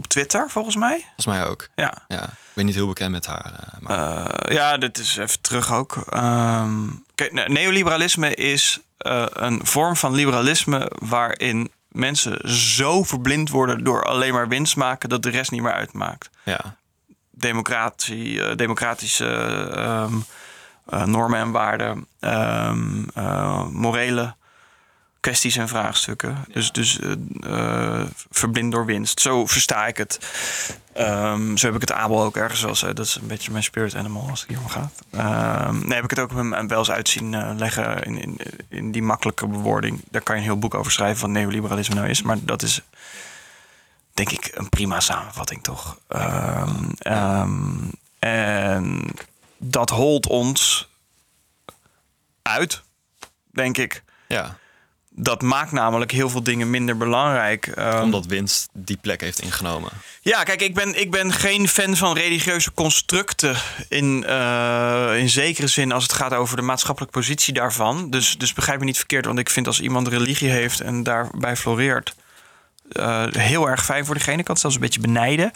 Op Twitter, volgens mij. Volgens mij ook. Ja. Ja, ik ben niet heel bekend met haar. eh, maar... Eh, ja, dit is even terug ook. Ehm, kijk, ne- neoliberalisme is eh, een vorm van liberalisme waarin mensen zo verblind worden door alleen maar winst maken dat de rest niet meer uitmaakt. ja. democratie, democratische ehm, eh, normen en waarden, eh, morele kwesties en vraagstukken. Dus, dus eh, eh, verblind door winst. Zo versta ik het. Ehm, zo heb ik het Abel ook ergens wel. zo- Dat is een beetje mijn spirit animal als het hier om gaat. Ehm nee, heb ik het ook hem wel eens uitzien eh, leggen in, in, in die makkelijke bewoording. Daar kan je een heel boek over schrijven wat neoliberalisme nou is. Maar dat is denk ik een prima samenvatting toch. Ehm, en dat holt ons uit, denk ik. ja, Dat maakt namelijk heel veel dingen minder belangrijk. Ehm, omdat winst die plek heeft ingenomen. ja, kijk, ik ben, ik ben geen fan van religieuze constructen. In, eh, in zekere zin als het gaat over de maatschappelijke positie daarvan. Dus, dus begrijp me niet verkeerd, want ik vind als iemand religie heeft en daarbij floreert. eh, heel erg fijn voor diegene. Ik kan het zelfs een beetje benijden.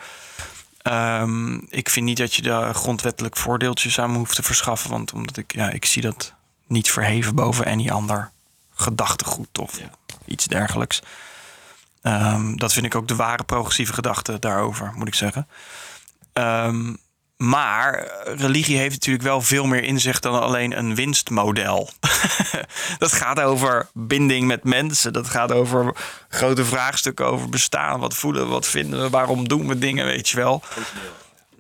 Ehm, ik vind niet dat je daar grondwettelijk voordeeltjes aan hoeft te verschaffen. Want omdat ik, ja, ik zie dat niet verheven boven any ander gedachtegoed of iets dergelijks. Ehm, dat vind ik ook de ware progressieve gedachte daarover, moet ik zeggen. Ehm, maar religie heeft natuurlijk wel veel meer in zich dan alleen een winstmodel. dat gaat over binding met mensen. Dat gaat over grote vraagstukken over bestaan. Wat voelen we, wat vinden we, waarom doen we dingen, weet je wel.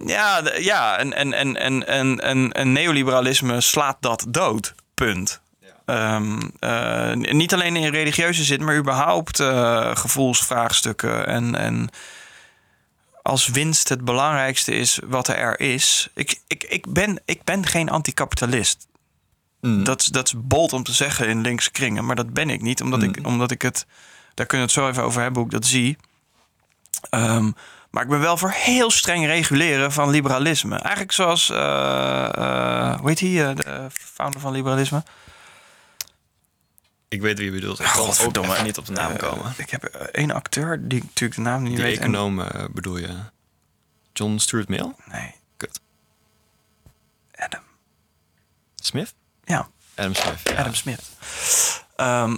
Ja, ja en, en, en, en, en, en, en neoliberalisme slaat dat dood. Punt. Ehm, eh, niet alleen in religieuze zin, maar überhaupt eh, gevoelsvraagstukken. En, en als winst het belangrijkste is wat er is. Ik, ik, ik, ben, ik ben geen anticapitalist. Mm. Dat, is- dat is bold om te zeggen in linkse kringen, maar dat ben ik niet. Omdat, ik, omdat ik het. Daar kunnen we het zo even over hebben hoe ik dat zie. Ehm, maar ik ben wel voor heel streng reguleren van liberalisme. Eigenlijk zoals. eh, hoe heet hij? de founder van liberalisme? Ik weet wie je bedoelt. Ik kan ook niet op de naam Eh, komen. ik heb eh, één acteur die ik natuurlijk de naam niet Die weet. en- econoom eh, bedoel je? John Stuart Mill? Nee, Kut. Adam. Smith? Ja, Adam Smith. ja. Adam Smith. Ehm,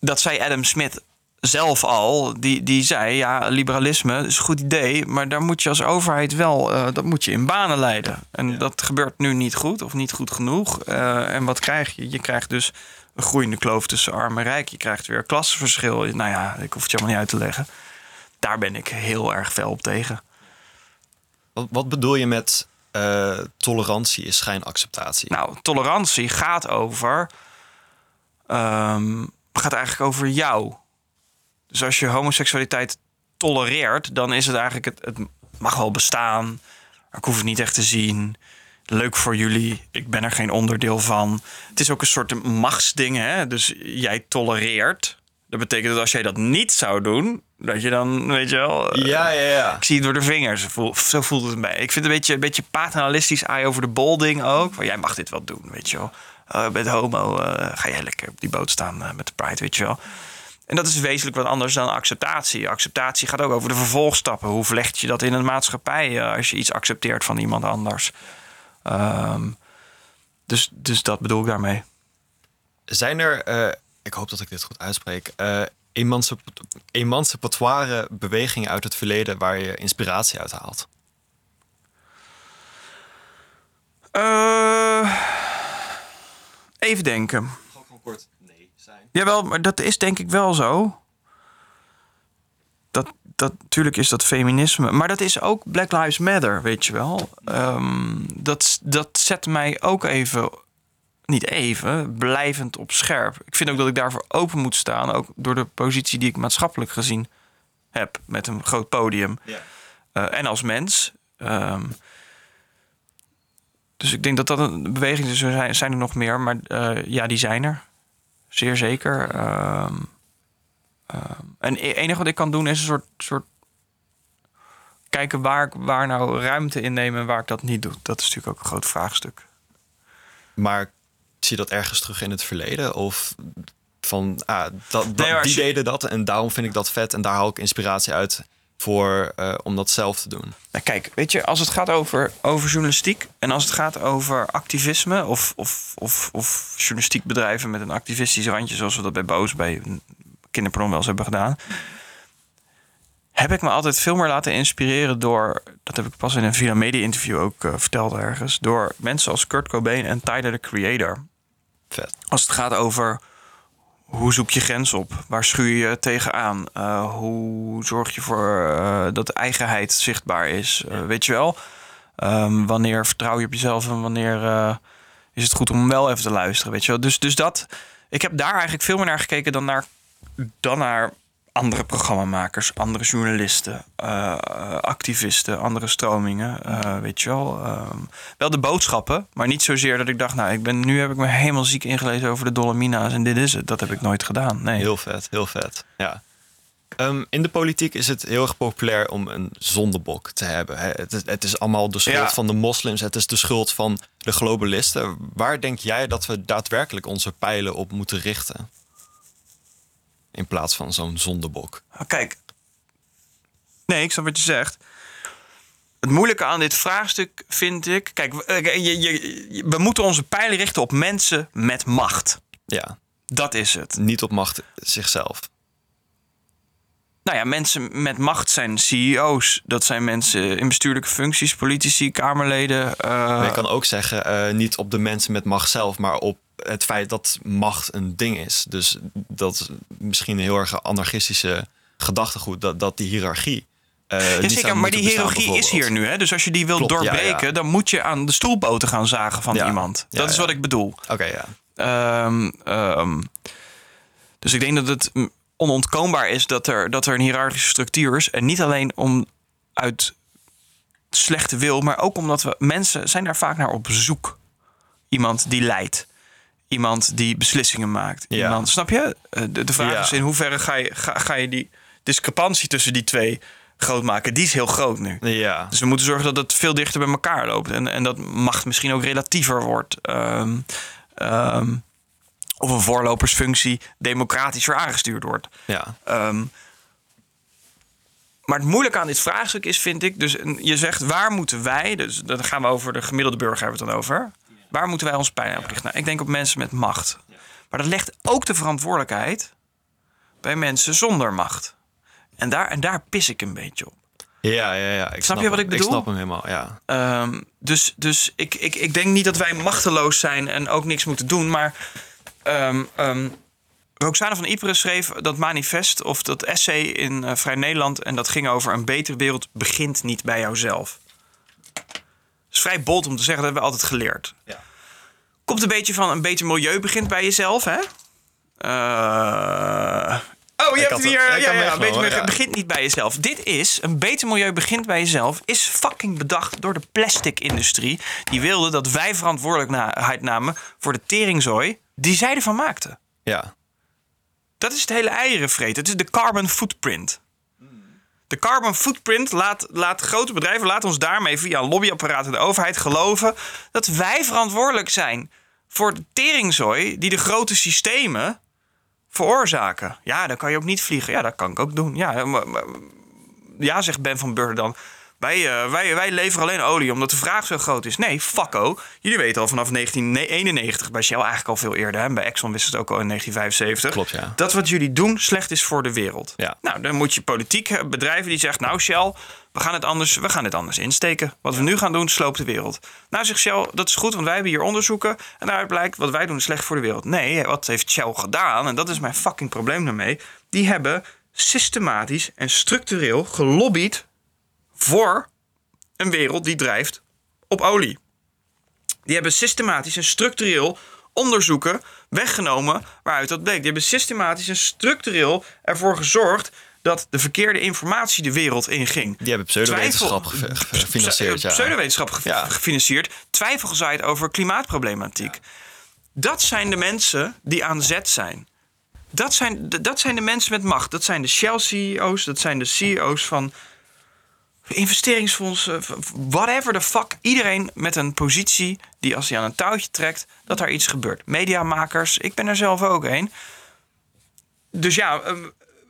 dat zei Adam Smith zelf al. Die, die zei, ja, liberalisme is een goed idee... maar daar moet je als overheid wel, dat moet je in banen leiden. En dat gebeurt nu niet goed of niet goed genoeg. En wat krijg je? Je krijgt dus een groeiende kloof tussen arm en rijk. Je krijgt weer klassenverschil. Nou ja, ik hoef het je allemaal niet uit te leggen. Daar ben ik heel erg fel op tegen. Wat, wat bedoel je met eh, tolerantie is schijnacceptatie? Nou, tolerantie gaat over. ehm, gaat eigenlijk over jou. Dus als je homoseksualiteit tolereert, dan is het eigenlijk het, het mag wel bestaan. maar Ik hoef het niet echt te zien. Leuk voor jullie. Ik ben er geen onderdeel van. Het is ook een soort machtsding. Hè? Dus jij tolereert. Dat betekent dat als jij dat niet zou doen, dat je dan, weet je wel. eh, ja, ja, ja. ik zie het door de vingers. Zo voelt het bij. Ik vind het een beetje, een beetje paternalistisch eye over de bol ding ook. Van, jij mag dit wel doen, weet je wel. Oh, bent homo, eh, ga jij lekker op die boot staan eh, met de pride, weet je wel. En dat is wezenlijk wat anders dan acceptatie. Acceptatie gaat ook over de vervolgstappen. Hoe vlecht je dat in een maatschappij als je iets accepteert van iemand anders? Ehm, dus, dus dat bedoel ik daarmee. Zijn er, eh, ik hoop dat ik dit goed uitspreek, emancip emancipatoire bewegingen uit het verleden waar je inspiratie uit haalt? Eh, even denken. Gewoon kort nee zijn. Jawel, maar dat is denk ik wel zo. Dat, dat, natuurlijk is dat feminisme. Maar dat is ook Black Lives Matter, weet je wel. Ehm, dat, dat zet mij ook even, niet even, blijvend op scherp. Ik vind ook dat ik daarvoor open moet staan. Ook door de positie die ik maatschappelijk gezien heb. Met een groot podium. Ja. Eh, en als mens. Ehm, dus ik denk dat dat een beweging is. Er zijn, zijn er nog meer, maar eh, ja, die zijn er. Zeer zeker. Ehm, en het enige wat ik kan doen is een soort, soort kijken waar ik waar nou ruimte innemen en waar ik dat niet doe. Dat is natuurlijk ook een groot vraagstuk. Maar zie je dat ergens terug in het verleden? Of van, ah, dat, Nee, die je- deden dat en daarom vind ik dat vet en daar haal ik inspiratie uit voor, eh, om dat zelf te doen. Nou, kijk, weet je, als het gaat over, over journalistiek en als het gaat over activisme of, of, of, of journalistiek bedrijven met een activistisch randje, zoals we dat bij Boos bij Kinderprom wel eens hebben gedaan, heb ik me altijd veel meer laten inspireren door, dat heb ik pas in een Villa Media interview ook eh, verteld ergens, door mensen als Kurt Cobain en Tyler the Creator. Vet. Als het gaat over hoe zoek je grens op? Waar schuur je tegenaan? Eh hoe zorg je voor eh, dat de eigenheid zichtbaar is? Weet je wel? Ehm, wanneer vertrouw je op jezelf en wanneer is het goed om wel even te luisteren? Weet je wel? Dus, dus dat, ik heb daar eigenlijk veel meer naar gekeken dan naar, dan naar andere programmamakers, andere journalisten, eh, activisten, andere stromingen. eh, weet je wel. Ehm, wel de boodschappen, maar niet zozeer dat ik dacht, nou, ik ben, nu heb ik me helemaal ziek ingelezen over de Dolomina's en dit is het. Dat heb ik nooit gedaan. Nee. Heel vet, heel vet. Ja. Ehm, in de politiek is het heel erg populair om een zondebok te hebben. Het, is- het is allemaal de schuld Ja. van de moslims. Het is de schuld van de globalisten. Waar denk jij dat we daadwerkelijk onze pijlen op moeten richten? In plaats van zo'n zondebok. Maar Kijk, nee, ik snap wat je zegt. Het moeilijke aan dit vraagstuk vind ik. Kijk, we- eh, je, je, je- we moeten onze pijlen richten op mensen met macht. Ja, Dat is het. niet op macht zichzelf. Nou ja, mensen met macht zijn CEO's. Dat zijn mensen in bestuurlijke functies, politici, kamerleden. eh, Maar je kan ook zeggen, eh, niet op de mensen met macht zelf, maar op het feit dat macht een ding is. Dus dat is misschien een heel erg anarchistische gedachtegoed, dat, dat die hiërarchie. eh, Ja, zou zeker, maar die hiërarchie is hier nu. Hè? Dus als je die wil Klopt, ja, doorbreken, ja. dan moet je aan de stoelpoten gaan zagen van iemand. Dat is wat ik bedoel. Oké, ja. Ehm, ehm, dus ik denk dat het onontkoombaar is dat er, dat er een hiërarchische structuur is. En niet alleen om uit slechte wil, maar ook omdat we mensen zijn daar vaak naar op zoek. Iemand die leidt. Iemand die beslissingen maakt. Ja. Iemand, snap je? Eh, De, de vraag Ja. is in hoeverre ga je, ga, ga je die discrepantie tussen die twee groot maken? Die is heel groot nu. Ja. Dus we moeten zorgen dat het veel dichter bij elkaar loopt. En, en dat macht misschien ook relatiever wordt. Ehm, ehm, of een voorlopersfunctie democratischer aangestuurd wordt. Ja. Ehm, maar het moeilijke aan dit vraagstuk is, vind ik, dus je zegt waar moeten wij, dus dan gaan we over de gemiddelde burger hebben we het dan over. Waar moeten wij ons pijn op richten? Nou, ik denk op mensen met macht. Maar dat legt ook de verantwoordelijkheid bij mensen zonder macht. En daar, en daar pis ik een beetje op. Ja, ja, ja. Ik Snap je wat hem. ik bedoel? Ik snap hem helemaal, ja. Ehm, dus dus ik, ik, ik denk niet dat wij machteloos zijn en ook niks moeten doen. Maar ehm ehm, Roxane van Ypres schreef dat manifest of dat essay in eh, Vrij Nederland. En dat ging over een betere wereld begint niet bij jouzelf. Is vrij bold om te zeggen, dat hebben we altijd geleerd. Ja. Komt een beetje van een beter milieu begint bij jezelf, hè? Eh, Oh, je Ik hebt het hier. ik Ja, ja, hem een beter milieu ja. begint niet bij jezelf. Dit is een beter milieu begint bij jezelf. Is fucking bedacht door de plastic-industrie. Die wilde dat wij verantwoordelijkheid namen voor de teringzooi die zij ervan maakten. Ja. Dat is het hele eierenvreet. Het is de carbon footprint. De carbon footprint laat, laat grote bedrijven, laat ons daarmee via een lobbyapparaat en de overheid geloven dat wij verantwoordelijk zijn voor de teringzooi die de grote systemen veroorzaken. Ja, dan kan je ook niet vliegen. Ja, dat kan ik ook doen. Ja, ja zegt Ben van Burger dan. Wij, eh, wij, wij leveren alleen olie omdat de vraag zo groot is. Nee, fucko. Jullie weten al vanaf 1991, bij Shell eigenlijk al veel eerder. Hè? Bij Exxon wisten ze het ook al in 1975. Klopt, ja. Dat wat jullie doen slecht is voor de wereld. Ja. Nou, dan moet je politiek eh, bedrijven die zegt... nou Shell, we gaan, het anders, we gaan het anders insteken. Wat we nu gaan doen, sloopt de wereld. Nou zegt Shell, dat is goed, want wij hebben hier onderzoeken... en daaruit blijkt, wat wij doen is slecht voor de wereld. Nee, wat heeft Shell gedaan? En dat is mijn fucking probleem daarmee. Die hebben systematisch en structureel gelobbyd... voor een wereld die drijft op olie. Die hebben systematisch en structureel onderzoeken weggenomen waaruit dat bleek. Die hebben systematisch en structureel ervoor gezorgd dat de verkeerde informatie de wereld inging. Die hebben pseudowetenschap Twijfel- gefinancierd, ja. Pseudowetenschap ge- Ja. gefinancierd. Twijfel gezaaid over klimaatproblematiek. Dat zijn de mensen die aan zet zijn. Dat zijn, dat zijn de mensen met macht. Dat zijn de Shell-CEO's. Dat zijn de CEO's van investeringsfondsen. v- Whatever the fuck. Iedereen met een positie die als hij aan een touwtje trekt... dat daar iets gebeurt. Mediamakers. Ik ben er zelf ook een. Dus ja, eh,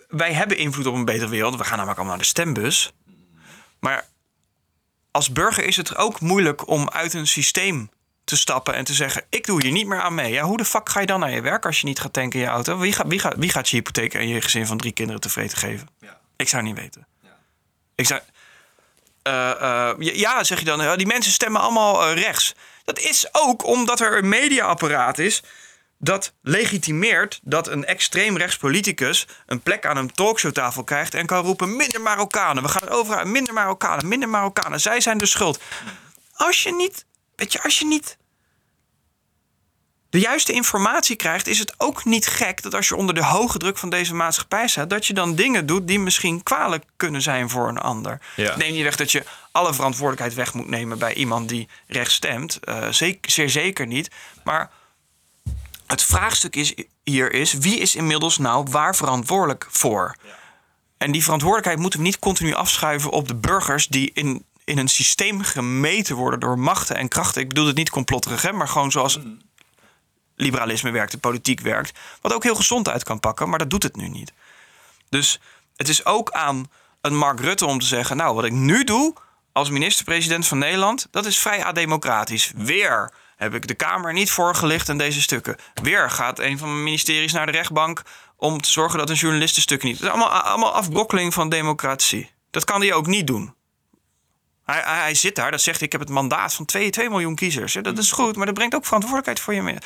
wij hebben invloed op een betere wereld. We gaan namelijk allemaal naar de stembus. Maar als burger is het ook moeilijk om uit een systeem te stappen en te zeggen: Ik doe hier niet meer aan mee. Ja, hoe de fuck ga je dan naar je werk als je niet gaat tanken in je auto? Wie gaat, wie gaat, wie gaat je hypotheek en je gezin van drie kinderen tevreden geven? Ik zou niet weten. Ik zou. Eh, eh, ja, zeg je dan, die mensen stemmen allemaal eh, rechts. Dat is ook omdat er een mediaapparaat is dat legitimeert dat een extreem rechts politicus een plek aan een talkshowtafel krijgt en kan roepen: minder Marokkanen, we gaan overal, minder Marokkanen, minder Marokkanen, zij zijn de schuld. Als je niet, weet je, als je niet de juiste informatie krijgt, is het ook niet gek dat als je onder de hoge druk van deze maatschappij staat, dat je dan dingen doet die misschien kwalijk kunnen zijn voor een ander. Ja. Neem niet weg dat je alle verantwoordelijkheid weg moet nemen bij iemand die rechts stemt. Eh, zeker, zeer zeker niet. Maar het vraagstuk is, hier is: wie is inmiddels nou waar verantwoordelijk voor? En die verantwoordelijkheid moeten we niet continu afschuiven op de burgers die in, in een systeem gemeten worden door machten en krachten. Ik bedoel het niet complotterig, hè, maar gewoon zoals liberalisme werkt, de politiek werkt. Wat ook heel gezond uit kan pakken, maar dat doet het nu niet. Dus het is ook aan een Mark Rutte om te zeggen: Nou, wat ik nu doe als minister-president van Nederland, dat is vrij ademocratisch. Weer heb ik de Kamer niet voorgelicht in deze stukken. Weer gaat een van mijn ministeries naar de rechtbank om te zorgen dat een journalist een stuk niet. Het is allemaal, allemaal afbrokkeling van democratie. Dat kan hij ook niet doen. Hij, hij, hij zit daar, dat zegt ik heb het mandaat van 2, 2 miljoen kiezers. Ja, dat is goed, maar dat brengt ook verantwoordelijkheid voor je mee.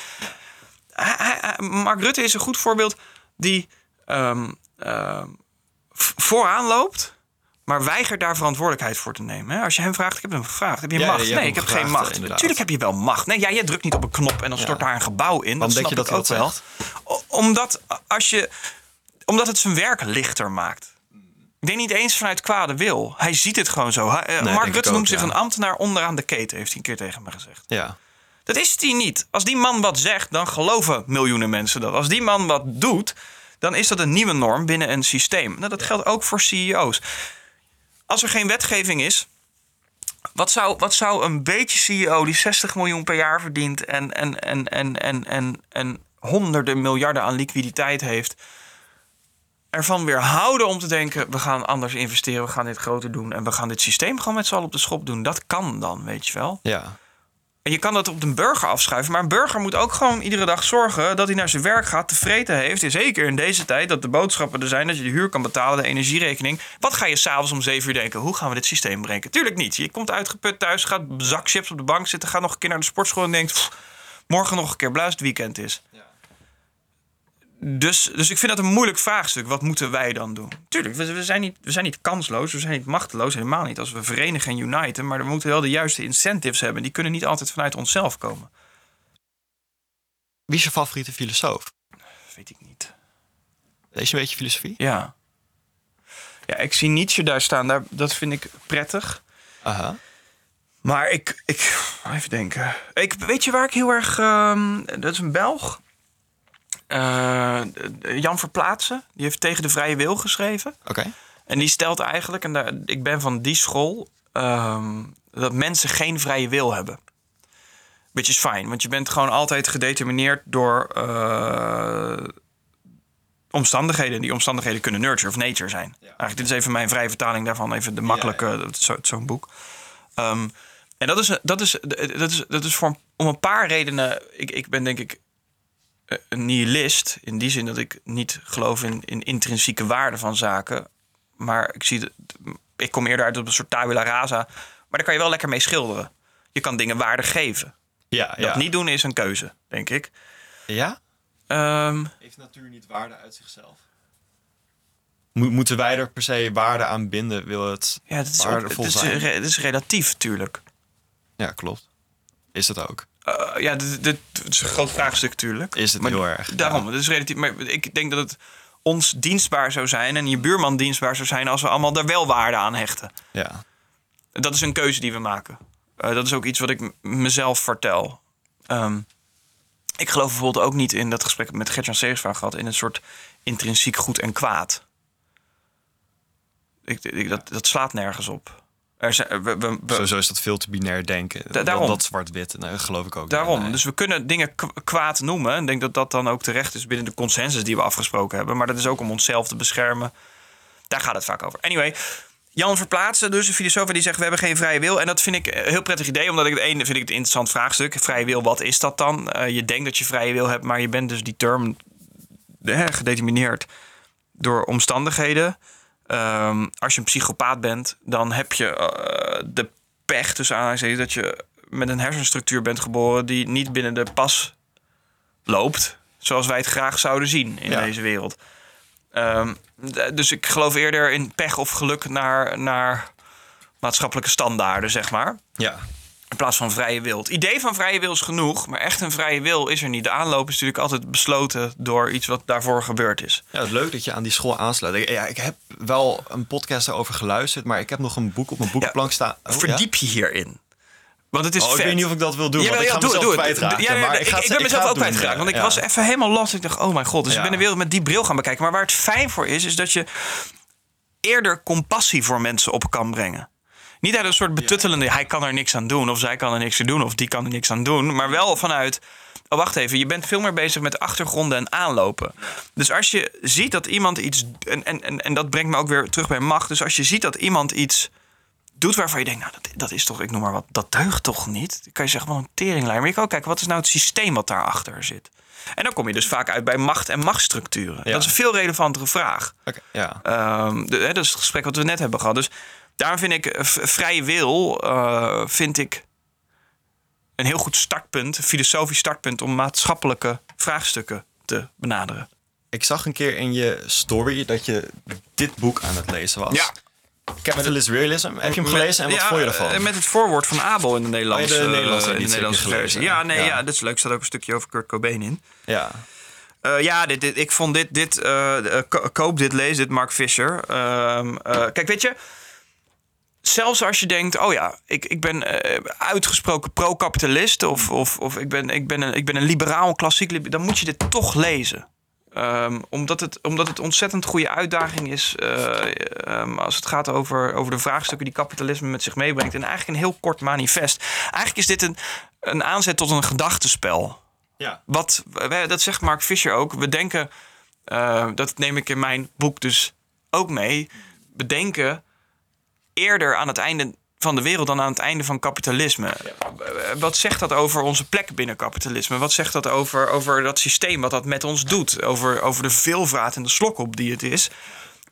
Hij- Mark Rutte is een goed voorbeeld die ehm, ehm, vooraan loopt, Maar weiger daar verantwoordelijkheid voor te nemen. Hè? Als je hem vraagt, ik heb hem gevraagd. Heb je Ja, macht? je nee, ik heb geen macht. inderdaad. Natuurlijk heb je wel macht. Nee, ja, jij drukt niet op een knop en dan stort daar een gebouw in. Dat denk je dat ook dat wel. Omdat, als je, omdat het zijn werk lichter maakt. Ik denk niet eens vanuit kwade wil. Hij ziet het gewoon zo. Hij- eh, Mark Rutte ook, noemt zich een ambtenaar onderaan de keten, heeft hij een keer tegen me gezegd. Ja. Dat is hij niet. Als die man wat zegt, dan geloven miljoenen mensen dat. Als die man wat doet, dan is dat een nieuwe norm binnen een systeem. Nou, dat geldt ook voor CEO's. Als er geen wetgeving is, wat zou, wat zou een beetje CEO die 60 miljoen per jaar verdient en, en, en, en, en, en, en honderden miljarden aan liquiditeit heeft, ervan weerhouden om te denken: we gaan anders investeren, we gaan dit groter doen en we gaan dit systeem gewoon met z'n allen op de schop doen? Dat kan dan, weet je wel. Ja. En je kan dat op de burger afschuiven. Maar een burger moet ook gewoon iedere dag zorgen dat hij naar zijn werk gaat, tevreden heeft. En zeker in deze tijd dat de boodschappen er zijn, dat je de huur kan betalen, de energierekening. Wat ga je s'avonds om 7 uur denken? Hoe gaan we dit systeem breken? Tuurlijk niet. Je komt uitgeput thuis, gaat zak chips op de bank zitten, gaat nog een keer naar de sportschool en denkt: "Pff, morgen nog een keer als het weekend is. Dus, dus ik vind dat een moeilijk vraagstuk. Wat moeten wij dan doen? Tuurlijk, we, we, zijn niet, we zijn niet kansloos, we zijn niet machteloos, helemaal niet. Als we verenigen en uniten, maar we moeten wel de juiste incentives hebben. Die kunnen niet altijd vanuit onszelf komen. Wie is je favoriete filosoof? Weet ik niet. Lees je een beetje filosofie? Ja. Ja, ik zie Nietzsche daar staan. Daar, dat vind ik prettig. Aha. Maar ik, ik even denken. Ik, weet je waar ik heel erg. ehm, dat is een Belg. Eh, Jan Verplaatsen. Die heeft tegen de vrije wil geschreven. Oké. En die stelt eigenlijk, en daar, ik ben van die school, ehm, dat mensen geen vrije wil hebben. Which is fijn, want je bent gewoon altijd gedetermineerd door eh, omstandigheden. En die omstandigheden kunnen nurture of nature zijn. Eigenlijk, dit is even mijn vrije vertaling daarvan, even de makkelijke, zo- zo'n boek. Ehm, en dat is, dat is, dat is, dat is voor, om een paar redenen. Ik, ik ben denk ik een nihilist. In die zin dat ik niet geloof in, in intrinsieke waarde van zaken. Maar ik, zie de, ik kom eerder uit op een soort tabula rasa. Maar daar kan je wel lekker mee schilderen. Je kan dingen waarde geven. Ja, Dat niet doen is een keuze, denk ik. Ja? Ehm, Heeft natuur niet waarde uit zichzelf? moeten wij er per se waarde aan binden? Wil het ja, dat is, ook, waardevol het is, zijn? re- het is relatief natuurlijk. Ja, klopt. Is het ook? Eh, ja, dit, dit is een groot vraagstuk natuurlijk. Is het Maar heel erg, Daarom, het is relatief. Maar ik denk dat het ons dienstbaar zou zijn en je buurman dienstbaar zou zijn als we allemaal daar wel waarde aan hechten. Ja. Dat is een keuze die we maken. Eh, dat is ook iets wat ik mezelf vertel. Ehm, ik geloof bijvoorbeeld ook niet in dat gesprek met Gertjan Segersvaar gehad... in een soort intrinsiek goed en kwaad. Ik, ik, dat, dat slaat nergens op. Er zijn, we, we- we- Sowieso is dat veel te binair denken. Da- daarom. Dat zwart-wit, geloof ik ook. Daarom. Nee. Dus we kunnen dingen kwaad noemen. En ik denk dat dat dan ook terecht is binnen de consensus die we afgesproken hebben. Maar dat is ook om onszelf te beschermen. Daar gaat het vaak over. Anyway, Jan Verplaatsen, dus een filosoof die zegt... we hebben geen vrije wil. En dat vind ik een heel prettig idee. Omdat ik het ene vind ik het een interessant vraagstuk. Vrije wil, wat is dat dan? Eh, je denkt dat je vrije wil hebt, maar je bent dus die term eh, gedetermineerd door omstandigheden. Ehm, als je een psychopaat bent, dan heb je eh, de pech, tussen aanhalingstekens, dat je met een hersenstructuur bent geboren die niet binnen de pas loopt, zoals wij het graag zouden zien in Ja. deze wereld. Ehm, dus ik geloof eerder in pech of geluk naar, naar maatschappelijke standaarden, zeg maar. Ja. In plaats van vrije wil. Het idee van vrije wil is genoeg, maar echt een vrije wil is er niet. De aanloop is natuurlijk altijd besloten door iets wat daarvoor gebeurd is. ja, het is leuk dat je aan die school aansluit. Ik, ja, ik heb wel een podcast erover geluisterd, maar ik heb nog een boek op mijn boekenplank staan. Oh, ja? Verdiep je hierin. Want het is Oh, ik vet. weet niet of ik dat wil doen, want ik ga doe het, mezelf kwijtraken. Ja, maar ik, ga ik ben mezelf ook kwijtgeraakt. Want ik was even helemaal last. Ik dacht, oh mijn god. Dus ik ben de wereld met die bril gaan bekijken. Maar waar het fijn voor is, is dat je eerder compassie voor mensen op kan brengen. Niet uit een soort betuttelende, hij kan er niks aan doen. Of zij kan er niks aan doen. Of die kan er niks aan doen. Maar wel vanuit, oh wacht even. Je bent veel meer bezig met achtergronden en aanlopen. Dus als je ziet dat iemand iets... En, en, en, en dat brengt me ook weer terug bij macht. Dus als je ziet dat iemand iets doet waarvan je denkt, nou, dat, dat is toch, ik noem maar wat, dat deugt toch niet? Dan kan je zeggen, wel een teringlijn. Maar je kan ook kijken, wat is nou het systeem wat daarachter zit? En dan kom je dus vaak uit bij macht en machtsstructuren. Ja. Dat is een veel relevantere vraag. Ja. Ehm, de, hè, dat is het gesprek wat we net hebben gehad. Dus daarom vind ik eh, vrije wil, eh, vind ik een heel goed startpunt, een filosofisch startpunt om maatschappelijke vraagstukken te benaderen. Ik zag een keer in je story dat je dit boek aan het lezen was. Ja. Capitalist Realism. Heb je hem gelezen en wat Ja, vond je ervan? eh, Met het voorwoord van Abel in de Nederlandse, Oh, de Nederlandse in de Nederlandse versie. Ja, nee, Ja. ja. dat is leuk. Er staat ook een stukje over Kurt Cobain in. ja. Ja, dit, dit, ik vond dit, dit ko- koop dit, lees dit, Mark Fisher. Ehm, eh, kijk, weet je, zelfs als je denkt, oh ja, ik, ik ben eh, uitgesproken pro-kapitalist of, of, of ik, ben, ik, ben een, ik ben een liberaal, klassiek liberaal, dan moet je dit toch lezen. Ehm, omdat, het, omdat het ontzettend goede uitdaging is eh, ehm, als het gaat over, over de vraagstukken die kapitalisme met zich meebrengt. En eigenlijk een heel kort manifest. Eigenlijk is dit een, een aanzet tot een gedachtenspel. ja. Wat, dat zegt Mark Fisher ook. We denken, eh, dat neem ik in mijn boek dus ook mee. We denken eerder aan het einde van de wereld dan aan het einde van kapitalisme. Eh, Wat zegt dat over onze plek binnen kapitalisme? Wat zegt dat over, over dat systeem, wat dat met ons doet? Over, over de veelvraat en de slokop die het is.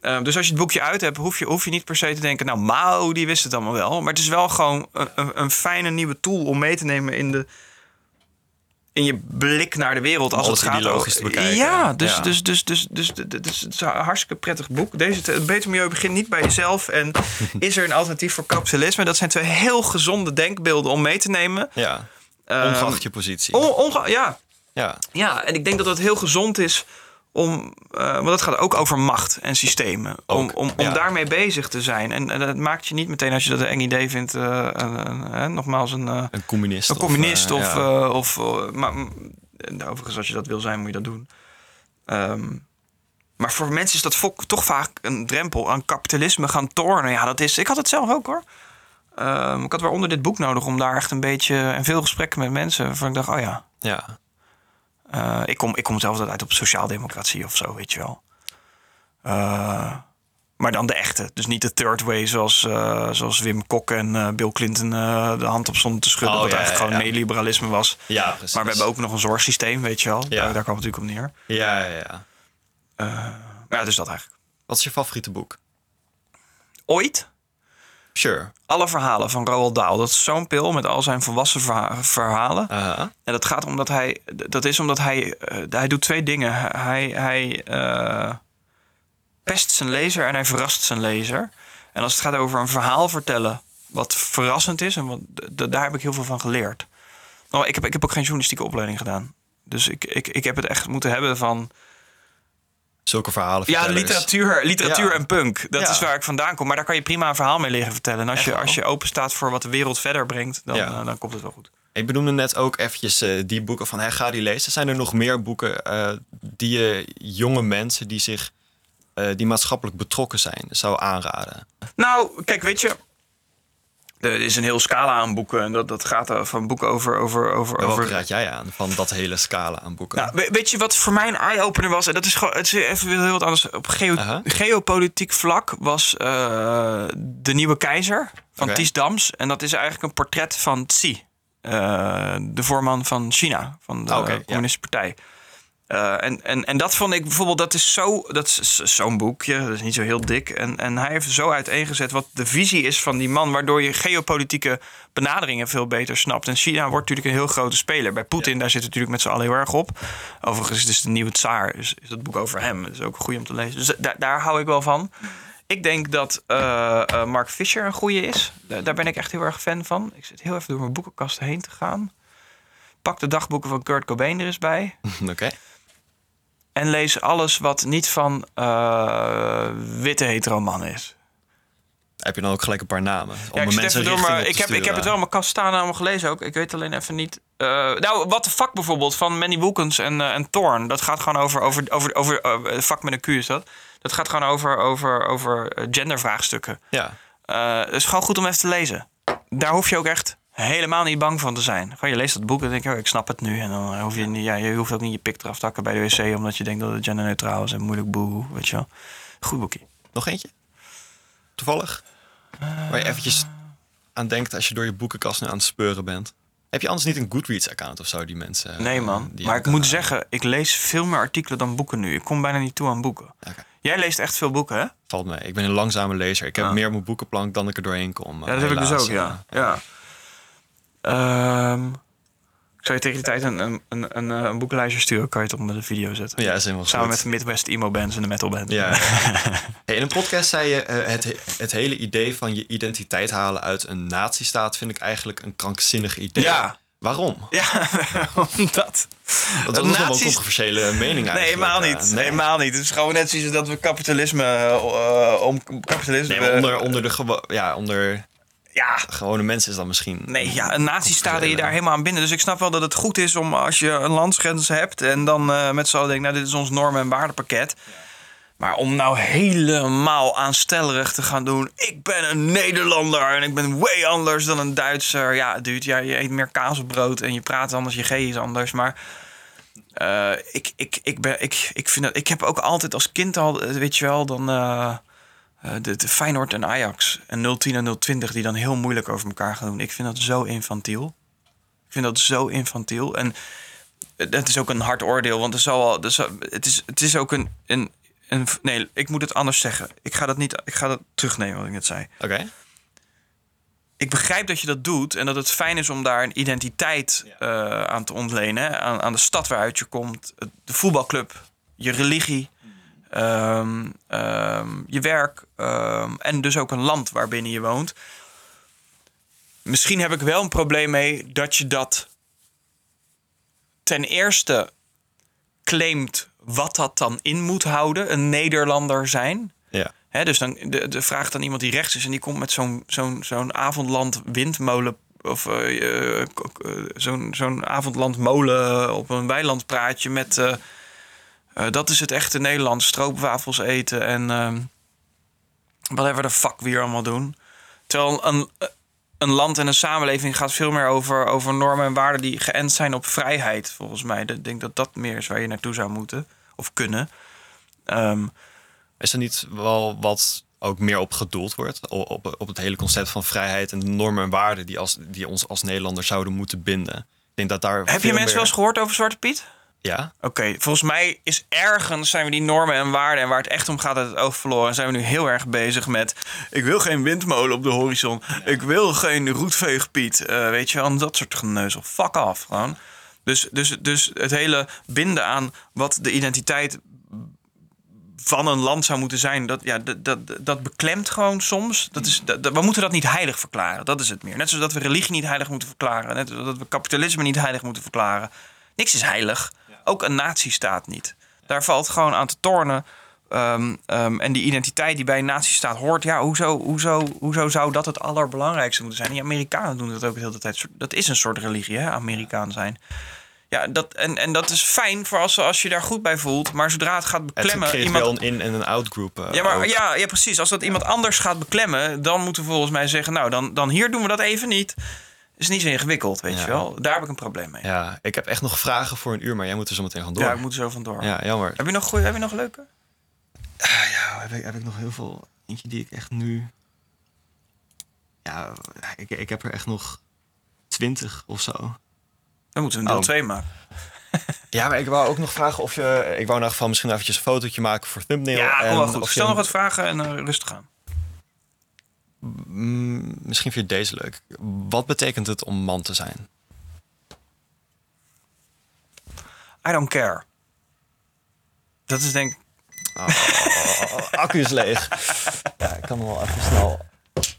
Eh, dus als je het boekje uit hebt, hoef je, hoef je niet per se te denken... nou, Mao, die wist het allemaal wel. Maar het is wel gewoon een, een, een fijne nieuwe tool om mee te nemen in de... in je blik naar de wereld als het gaat ideologisch te bekijken. Ja, dus, Ja. Dus, dus, dus, dus, dus, dus het is een hartstikke prettig boek. Deze, het Beter Milieu begint niet bij jezelf. En is er een alternatief voor kapitalisme? Dat zijn twee heel gezonde denkbeelden om mee te nemen. ja. Ehm, Ongeacht je positie. Ja, ja. ja, en ik denk dat het heel gezond is om, eh, want het gaat ook over macht en systemen, om, Ook, om, om ja. daarmee bezig te zijn. En, en dat maakt je niet meteen als je dat een eng idee vindt, een- hè, nogmaals een, Een communist. een communist of, ja. of maar, mm, en overigens als je dat wil zijn moet je dat doen. Ehm, maar voor mensen is dat toch vaak een drempel aan kapitalisme gaan tornen. Ja, dat is. Ik had het zelf ook hoor. Ehm, ik had waaronder dit boek nodig om daar echt een beetje en veel gesprekken met mensen. Waarvan ik dacht, oh ja, ja. Eh, ik, kom, ik kom zelfs uit op sociaaldemocratie of zo, weet je wel. Eh, maar dan de echte. Dus niet de third way zoals, eh, zoals Wim Kok en Bill Clinton de hand op stonden te schudden. Oh, wat ja, eigenlijk ja, gewoon ja. neoliberalisme was. Ja, precies. Maar we hebben ook nog een zorgsysteem, weet je wel. Daar, daar kwam het natuurlijk op neer. Ja, ja, ja. Ja, dus dat eigenlijk. Wat is je favoriete boek? Ooit Sure. alle verhalen van Roald Dahl. Dat is zo'n pil met al zijn volwassen verha- verhalen. En dat gaat omdat hij. Dat is omdat hij. eh, hij doet twee dingen. Hij, hij eh, pest zijn lezer en hij verrast zijn lezer. En als het gaat over een verhaal vertellen. wat verrassend is. en wat, daar heb ik heel veel van geleerd. Nou, ik, heb, ik heb ook geen journalistieke opleiding gedaan. Dus ik, ik, ik heb het echt moeten hebben van. Zulke verhalen Ja, literatuur, literatuur Ja. en punk. Dat Ja. is waar ik vandaan kom. Maar daar kan je prima een verhaal mee liggen vertellen. En als, Echt je, wel? als je open staat voor wat de wereld verder brengt, dan, Ja. eh, dan komt het wel goed. Ik benoemde net ook eventjes eh, die boeken van hey, ga die lezen. Zijn er nog meer boeken eh, die je jonge mensen die zich die maatschappelijk betrokken zijn zou aanraden? Nou, kijk, weet je. Er is een heel scala aan boeken. En dat, dat gaat van boeken over. over, over, over raad jij aan van dat hele scala aan boeken? nou, we- weet je wat voor mij een eye-opener was? En dat is gewoon. Het is even heel wat anders. Op geo- geopolitiek vlak was eh, De Nieuwe Keizer van Oké. Ties Dams. En dat is eigenlijk een portret van Xi. eh, de voorman van China, van de Ah, ja. Communistische Partij. Eh, en, en, en dat vond ik bijvoorbeeld, dat is zo, dat is zo'n boekje, dat is niet zo heel dik. En, en hij heeft zo uiteengezet wat de visie is van die man, waardoor je geopolitieke benaderingen veel beter snapt. En China wordt natuurlijk een heel grote speler. Bij Poetin, daar zit het natuurlijk met z'n allen heel erg op. Overigens, is de nieuwe tsaar, is, is dat boek over hem. Dat is ook goed om te lezen. Dus daar, daar hou ik wel van. Ik denk dat eh, eh, Mark Fisher een goede is. Daar, daar ben ik echt heel erg fan van. Ik zit heel even door mijn boekenkast heen te gaan. Pak de dagboeken van Kurt Cobain er eens bij. Oké. En lees alles wat niet van eh, witte hetero man is. Heb je dan ook gelijk een paar namen? Om Ja, ik, mensen door, maar ik, heb, ik heb het wel in mijn kast staan allemaal gelezen ook. Ik weet alleen even niet. eh, nou, wat de fuck bijvoorbeeld van Manny Wilkins en, eh, en Thorn. Dat gaat gewoon over. over, over, over eh, vak met een Q is dat. Dat gaat gewoon over, over, over gendervraagstukken. Ja. Het is gewoon goed om even te lezen. Daar hoef je ook echt helemaal niet bang van te zijn. Gewoon, je leest dat boek en denk je, oh, ik snap het nu. En dan hoef je, niet, ja, je hoeft ook niet je pik eraf te hakken bij de wc... omdat je denkt dat het genderneutraal is en moeilijk boe, weet je wel. Goed boekje. Nog eentje? Toevallig? Waar je eventjes aan denkt als je door je boekenkast nu aan het speuren bent. Heb je anders niet een Goodreads-account of zo die mensen... eh, Nee man, maar ik moet zeggen, ik lees veel meer artikelen dan boeken nu. Ik kom bijna niet toe aan boeken. Jij leest echt veel boeken, hè? Valt mee. Ik ben een langzame lezer. Ik heb Ah. meer op mijn boekenplank dan ik er doorheen kom. Ja, dat heb ik dus ook, ja. ja. Ehm, ik zou je tegen die tijd een, een, een, een, eh, een boekenlijstje sturen? Kan je het onder de video zetten? Ja, is helemaal Samen met de Midwest emo bands en de metal bands. Ja. Hey, in een podcast zei je, eh, het, het hele idee van je identiteit halen uit een nazistaat vind ik eigenlijk een krankzinnig idee. Ja. Waarom? Ja, omdat. Want dat is wel een controversiële mening Nee, eigenlijk. helemaal eh, niet. nee. Helemaal niet. Het is gewoon net zoiets dat we kapitalisme... eh, om kapitalisme... Nee, onder, onder, de ja, onder ja, gewone mensen is dat misschien... Nee, ja, een nazi staat er je daar helemaal aan binnen. Dus ik snap wel dat het goed is om als je een landsgrens hebt... en dan eh, met z'n allen denkt, nou, dit is ons normen- en waardepakket. Maar om nou helemaal aanstellerig te gaan doen... ik ben een Nederlander en ik ben way anders dan een Duitser. Ja, dude, ja, je eet meer kaas op brood en je praat anders, je G is anders. Maar eh, ik, ik, ik, ben, ik, ik, vind dat, ik heb ook altijd als kind al, weet je wel, dan... eh, eh, de, de Feyenoord en Ajax en 010 en 020 die dan heel moeilijk over elkaar gaan doen. Ik vind dat zo infantiel. Ik vind dat zo infantiel. En het is ook een hard oordeel, want er zal al, er zal- het, is, het is ook een, een, een. Nee, ik moet het anders zeggen. Ik ga dat niet. Ik ga dat terugnemen wat ik net zei. Oké. Ik begrijp dat je dat doet en dat het fijn is om daar een identiteit eh, aan te ontlenen. Aan, aan de stad waaruit je komt, de voetbalclub, je religie, ehm, ehm, je werk ehm, en dus ook een land waarbinnen je woont. Misschien heb ik wel een probleem mee dat je dat ten eerste claimt wat dat dan in moet houden, een Nederlander zijn. Ja. Dus dan de, de vraagt aan iemand die rechts is en die komt met zo'n zo'n zo'n avondland windmolen of eh, eh, eh, zo'n zo'n avondland molen op een weilandpraatje met eh, dat is het echte Nederland stroopwafels eten en ehm whatever de fuck we hier allemaal doen. Terwijl een, een land en een samenleving gaat veel meer over, over normen en waarden die geënt zijn op vrijheid, volgens mij. Ik denk dat dat meer is waar je naartoe zou moeten of kunnen. Ehm, Is er niet wel wat ook meer op gedoeld wordt? Op, op het hele concept van vrijheid en de normen en waarden die, als, die ons als Nederlanders zouden moeten binden. Ik denk dat daar. Heb je mensen wel eens gehoord over Zwarte Piet? Ja. Oké, volgens mij is ergens zijn we die normen en waarden en waar het echt om gaat uit het oog verloren. En zijn we nu heel erg bezig met. Ik wil geen windmolen op de horizon. Ik wil geen roetveegpiet. eh weet je wel, en dat soort geneuzel. Fuck off gewoon. Dus, dus, dus het hele binden aan wat de identiteit van een land zou moeten zijn, dat, ja, dat, dat, dat beklemt gewoon soms. Dat is, dat, dat- we moeten dat niet heilig verklaren. Dat is het meer. Net zoals dat we religie niet heilig moeten verklaren. Net zoals dat we kapitalisme niet heilig moeten verklaren. Niks is heilig. Ook een nazistaat niet. Daar valt gewoon aan te tornen. Ehm, ehm, en die identiteit die bij een nazistaat hoort, ja, hoezo, hoezo, hoezo zou dat het allerbelangrijkste moeten zijn? Die Amerikanen doen dat ook de hele tijd. Dat is een soort religie, hè, Amerikaan zijn. Ja, dat, en, en dat is fijn voor als, als je daar goed bij voelt. Maar zodra het gaat Het beklemmen... creëert iemand, wel een in- en een out-groep. eh, ja, maar ook. ja, ja, precies. Als dat iemand anders gaat beklemmen, dan moeten we volgens mij zeggen: Nou, dan, dan hier doen we dat even niet. Is niet zo ingewikkeld, weet Ja. je wel. Daar heb ik een probleem mee. Ja, Ja, ik heb echt nog vragen voor een uur, maar jij moet er zo meteen gaan door. ik moet er zo vandoor. Ja, jammer. Heb je nog goeie, heb je nog leuke? Ja, heb ik, heb ik nog heel veel. Eentje die ik echt nu. Ja, ik, ik heb er echt nog twintig of zo. Dan moeten we een deel Oh. 2 maken. Ja, maar ik wou ook nog vragen of je. Ik wou in ieder geval misschien eventjes een fotootje maken voor thumbnail. Ja, kom en wel goed. of Stel nog wat vragen en eh, rustig aan. Mm, misschien vind je deze leuk. Wat betekent het om man te zijn? I don't care. Dat is denk ik... Accu is leeg. ja, ik kan hem wel even snel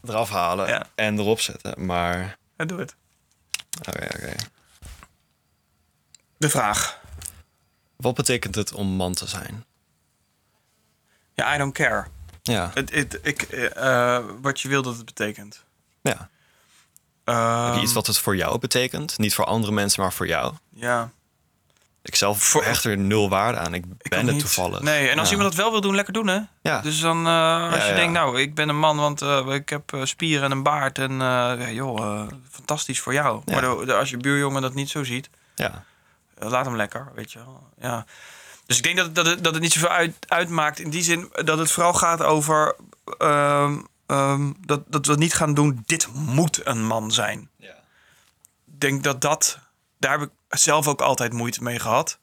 eraf halen Ja. en erop zetten. Maar. Ja, doe het. Oké, oké. De vraag. Wat betekent het om man te zijn? Ja, I don't care. Ja. Het, het, ik, eh, eh, wat je wil dat het betekent. ja. Je iets wat het voor jou betekent? Niet voor andere mensen, maar voor jou? Ja. Ik zelf Voor- hecht er nul waarde aan. Ik Ik ben het niet. toevallig. Nee, en als Ja. iemand dat wel wil doen, lekker doen, hè? Ja. Dus dan, eh, als Ja, je denkt, nou, ik ben een man, want ik heb spieren en een baard. En ja, joh, fantastisch voor jou. Maar de- de- als je buurjongen dat niet zo ziet, Ja. laat hem lekker, weet je wel. Ja. Dus ik denk dat, dat, het, dat het niet zoveel uit, uitmaakt in die zin dat het vooral gaat over ehm, ehm, dat, dat we niet gaan doen, dit moet een man zijn. ja. Ik denk dat dat, daar heb ik zelf ook altijd moeite mee gehad.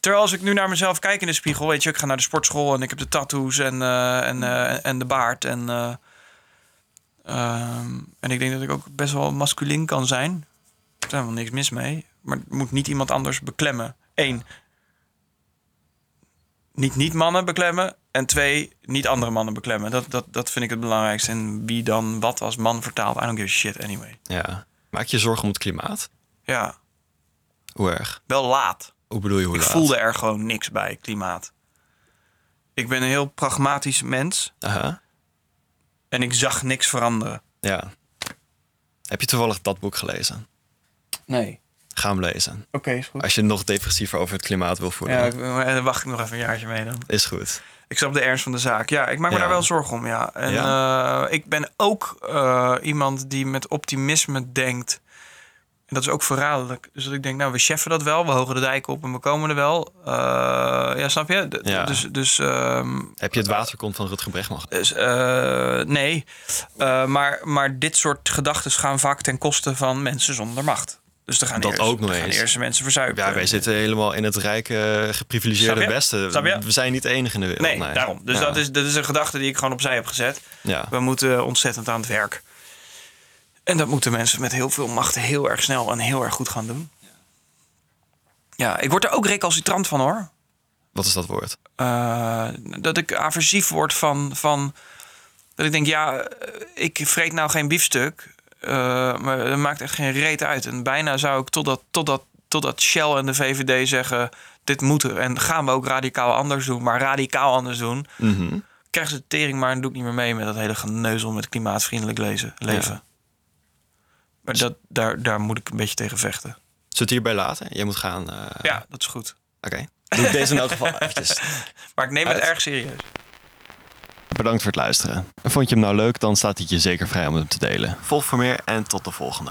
Terwijl als ik nu naar mezelf kijk in de spiegel, weet je, ik ga naar de sportschool en ik heb de tattoos en, eh, en, eh, en de baard. En, eh, ehm, en ik denk dat ik ook best wel masculin kan zijn. Er is helemaal niks mis mee. Maar het moet niet iemand anders beklemmen. Eén, niet niet-mannen beklemmen. En twee, niet andere mannen beklemmen. Dat, dat, dat vind ik het belangrijkste. En wie dan wat als man vertaalt, I don't give a shit anyway. Ja. Maak je zorgen om het klimaat? Ja, Hoe erg? wel laat. Hoe bedoel je hoe Ik laat? voelde er gewoon niks bij, klimaat. Ik ben een heel pragmatisch mens. Aha. En ik zag niks veranderen. Ja. Heb je toevallig dat boek gelezen? Nee. Ga hem lezen. Oké, is goed. Als je nog depressiever over het klimaat wil voelen. Ja, ik, dan wacht ik nog even een jaartje mee dan. Is goed. Ik snap de ernst van de zaak. Ja, ik maak me Ja. daar wel zorgen om, ja. En eh, ik ben ook eh, iemand die met optimisme denkt. En dat is ook verraderlijk. Dus dat ik denk, nou, we cheffen dat wel. We hogen de dijk op en we komen er wel. Eh, ja, snap je? D- Ja. Dus, dus ehm, Heb je het waterkont van Rutger gelezen? Dus, eh, nee, Eh, maar, maar dit soort gedachten gaan vaak ten koste van mensen zonder macht. Dus er gaan, Dat eerst, ook nog gaan eens. eerst mensen verzuipen. Ja, wij zitten helemaal in het rijke, geprivilegeerde? Westen. We zijn niet de enige in de wereld. Nee, daarom. Dus Ja. dat, is, dat is een gedachte die ik gewoon opzij heb gezet. Ja. We moeten ontzettend aan het werk. En dat moeten mensen met heel veel macht heel erg snel en heel erg goed gaan doen. Ja, ik word er ook recalcitrant van hoor. Wat is dat woord? Eh, dat ik aversief word van, van. Dat ik denk, ja, eh, ik vreet nou geen biefstuk. Eh, maar het maakt echt geen reet uit. En bijna zou ik totdat, totdat, totdat Shell en de VVD zeggen: dit moet er. En gaan we ook radicaal anders doen. Maar radicaal anders doen. Mhm. Krijg ze de tering maar en doe ik niet meer mee met dat hele geneuzel met klimaatvriendelijk lezen, leven. Ja. Maar dat, daar, daar moet ik een beetje tegen vechten. Zullen we het hierbij laten? Jij moet gaan. eh, Ja, dat is goed. Oké. Doe ik deze in elk geval eventjes. Maar ik neem het Uit. erg serieus. Bedankt voor het luisteren. En vond je hem nou leuk, dan staat het je zeker vrij om hem te delen. Volg voor meer en tot de volgende.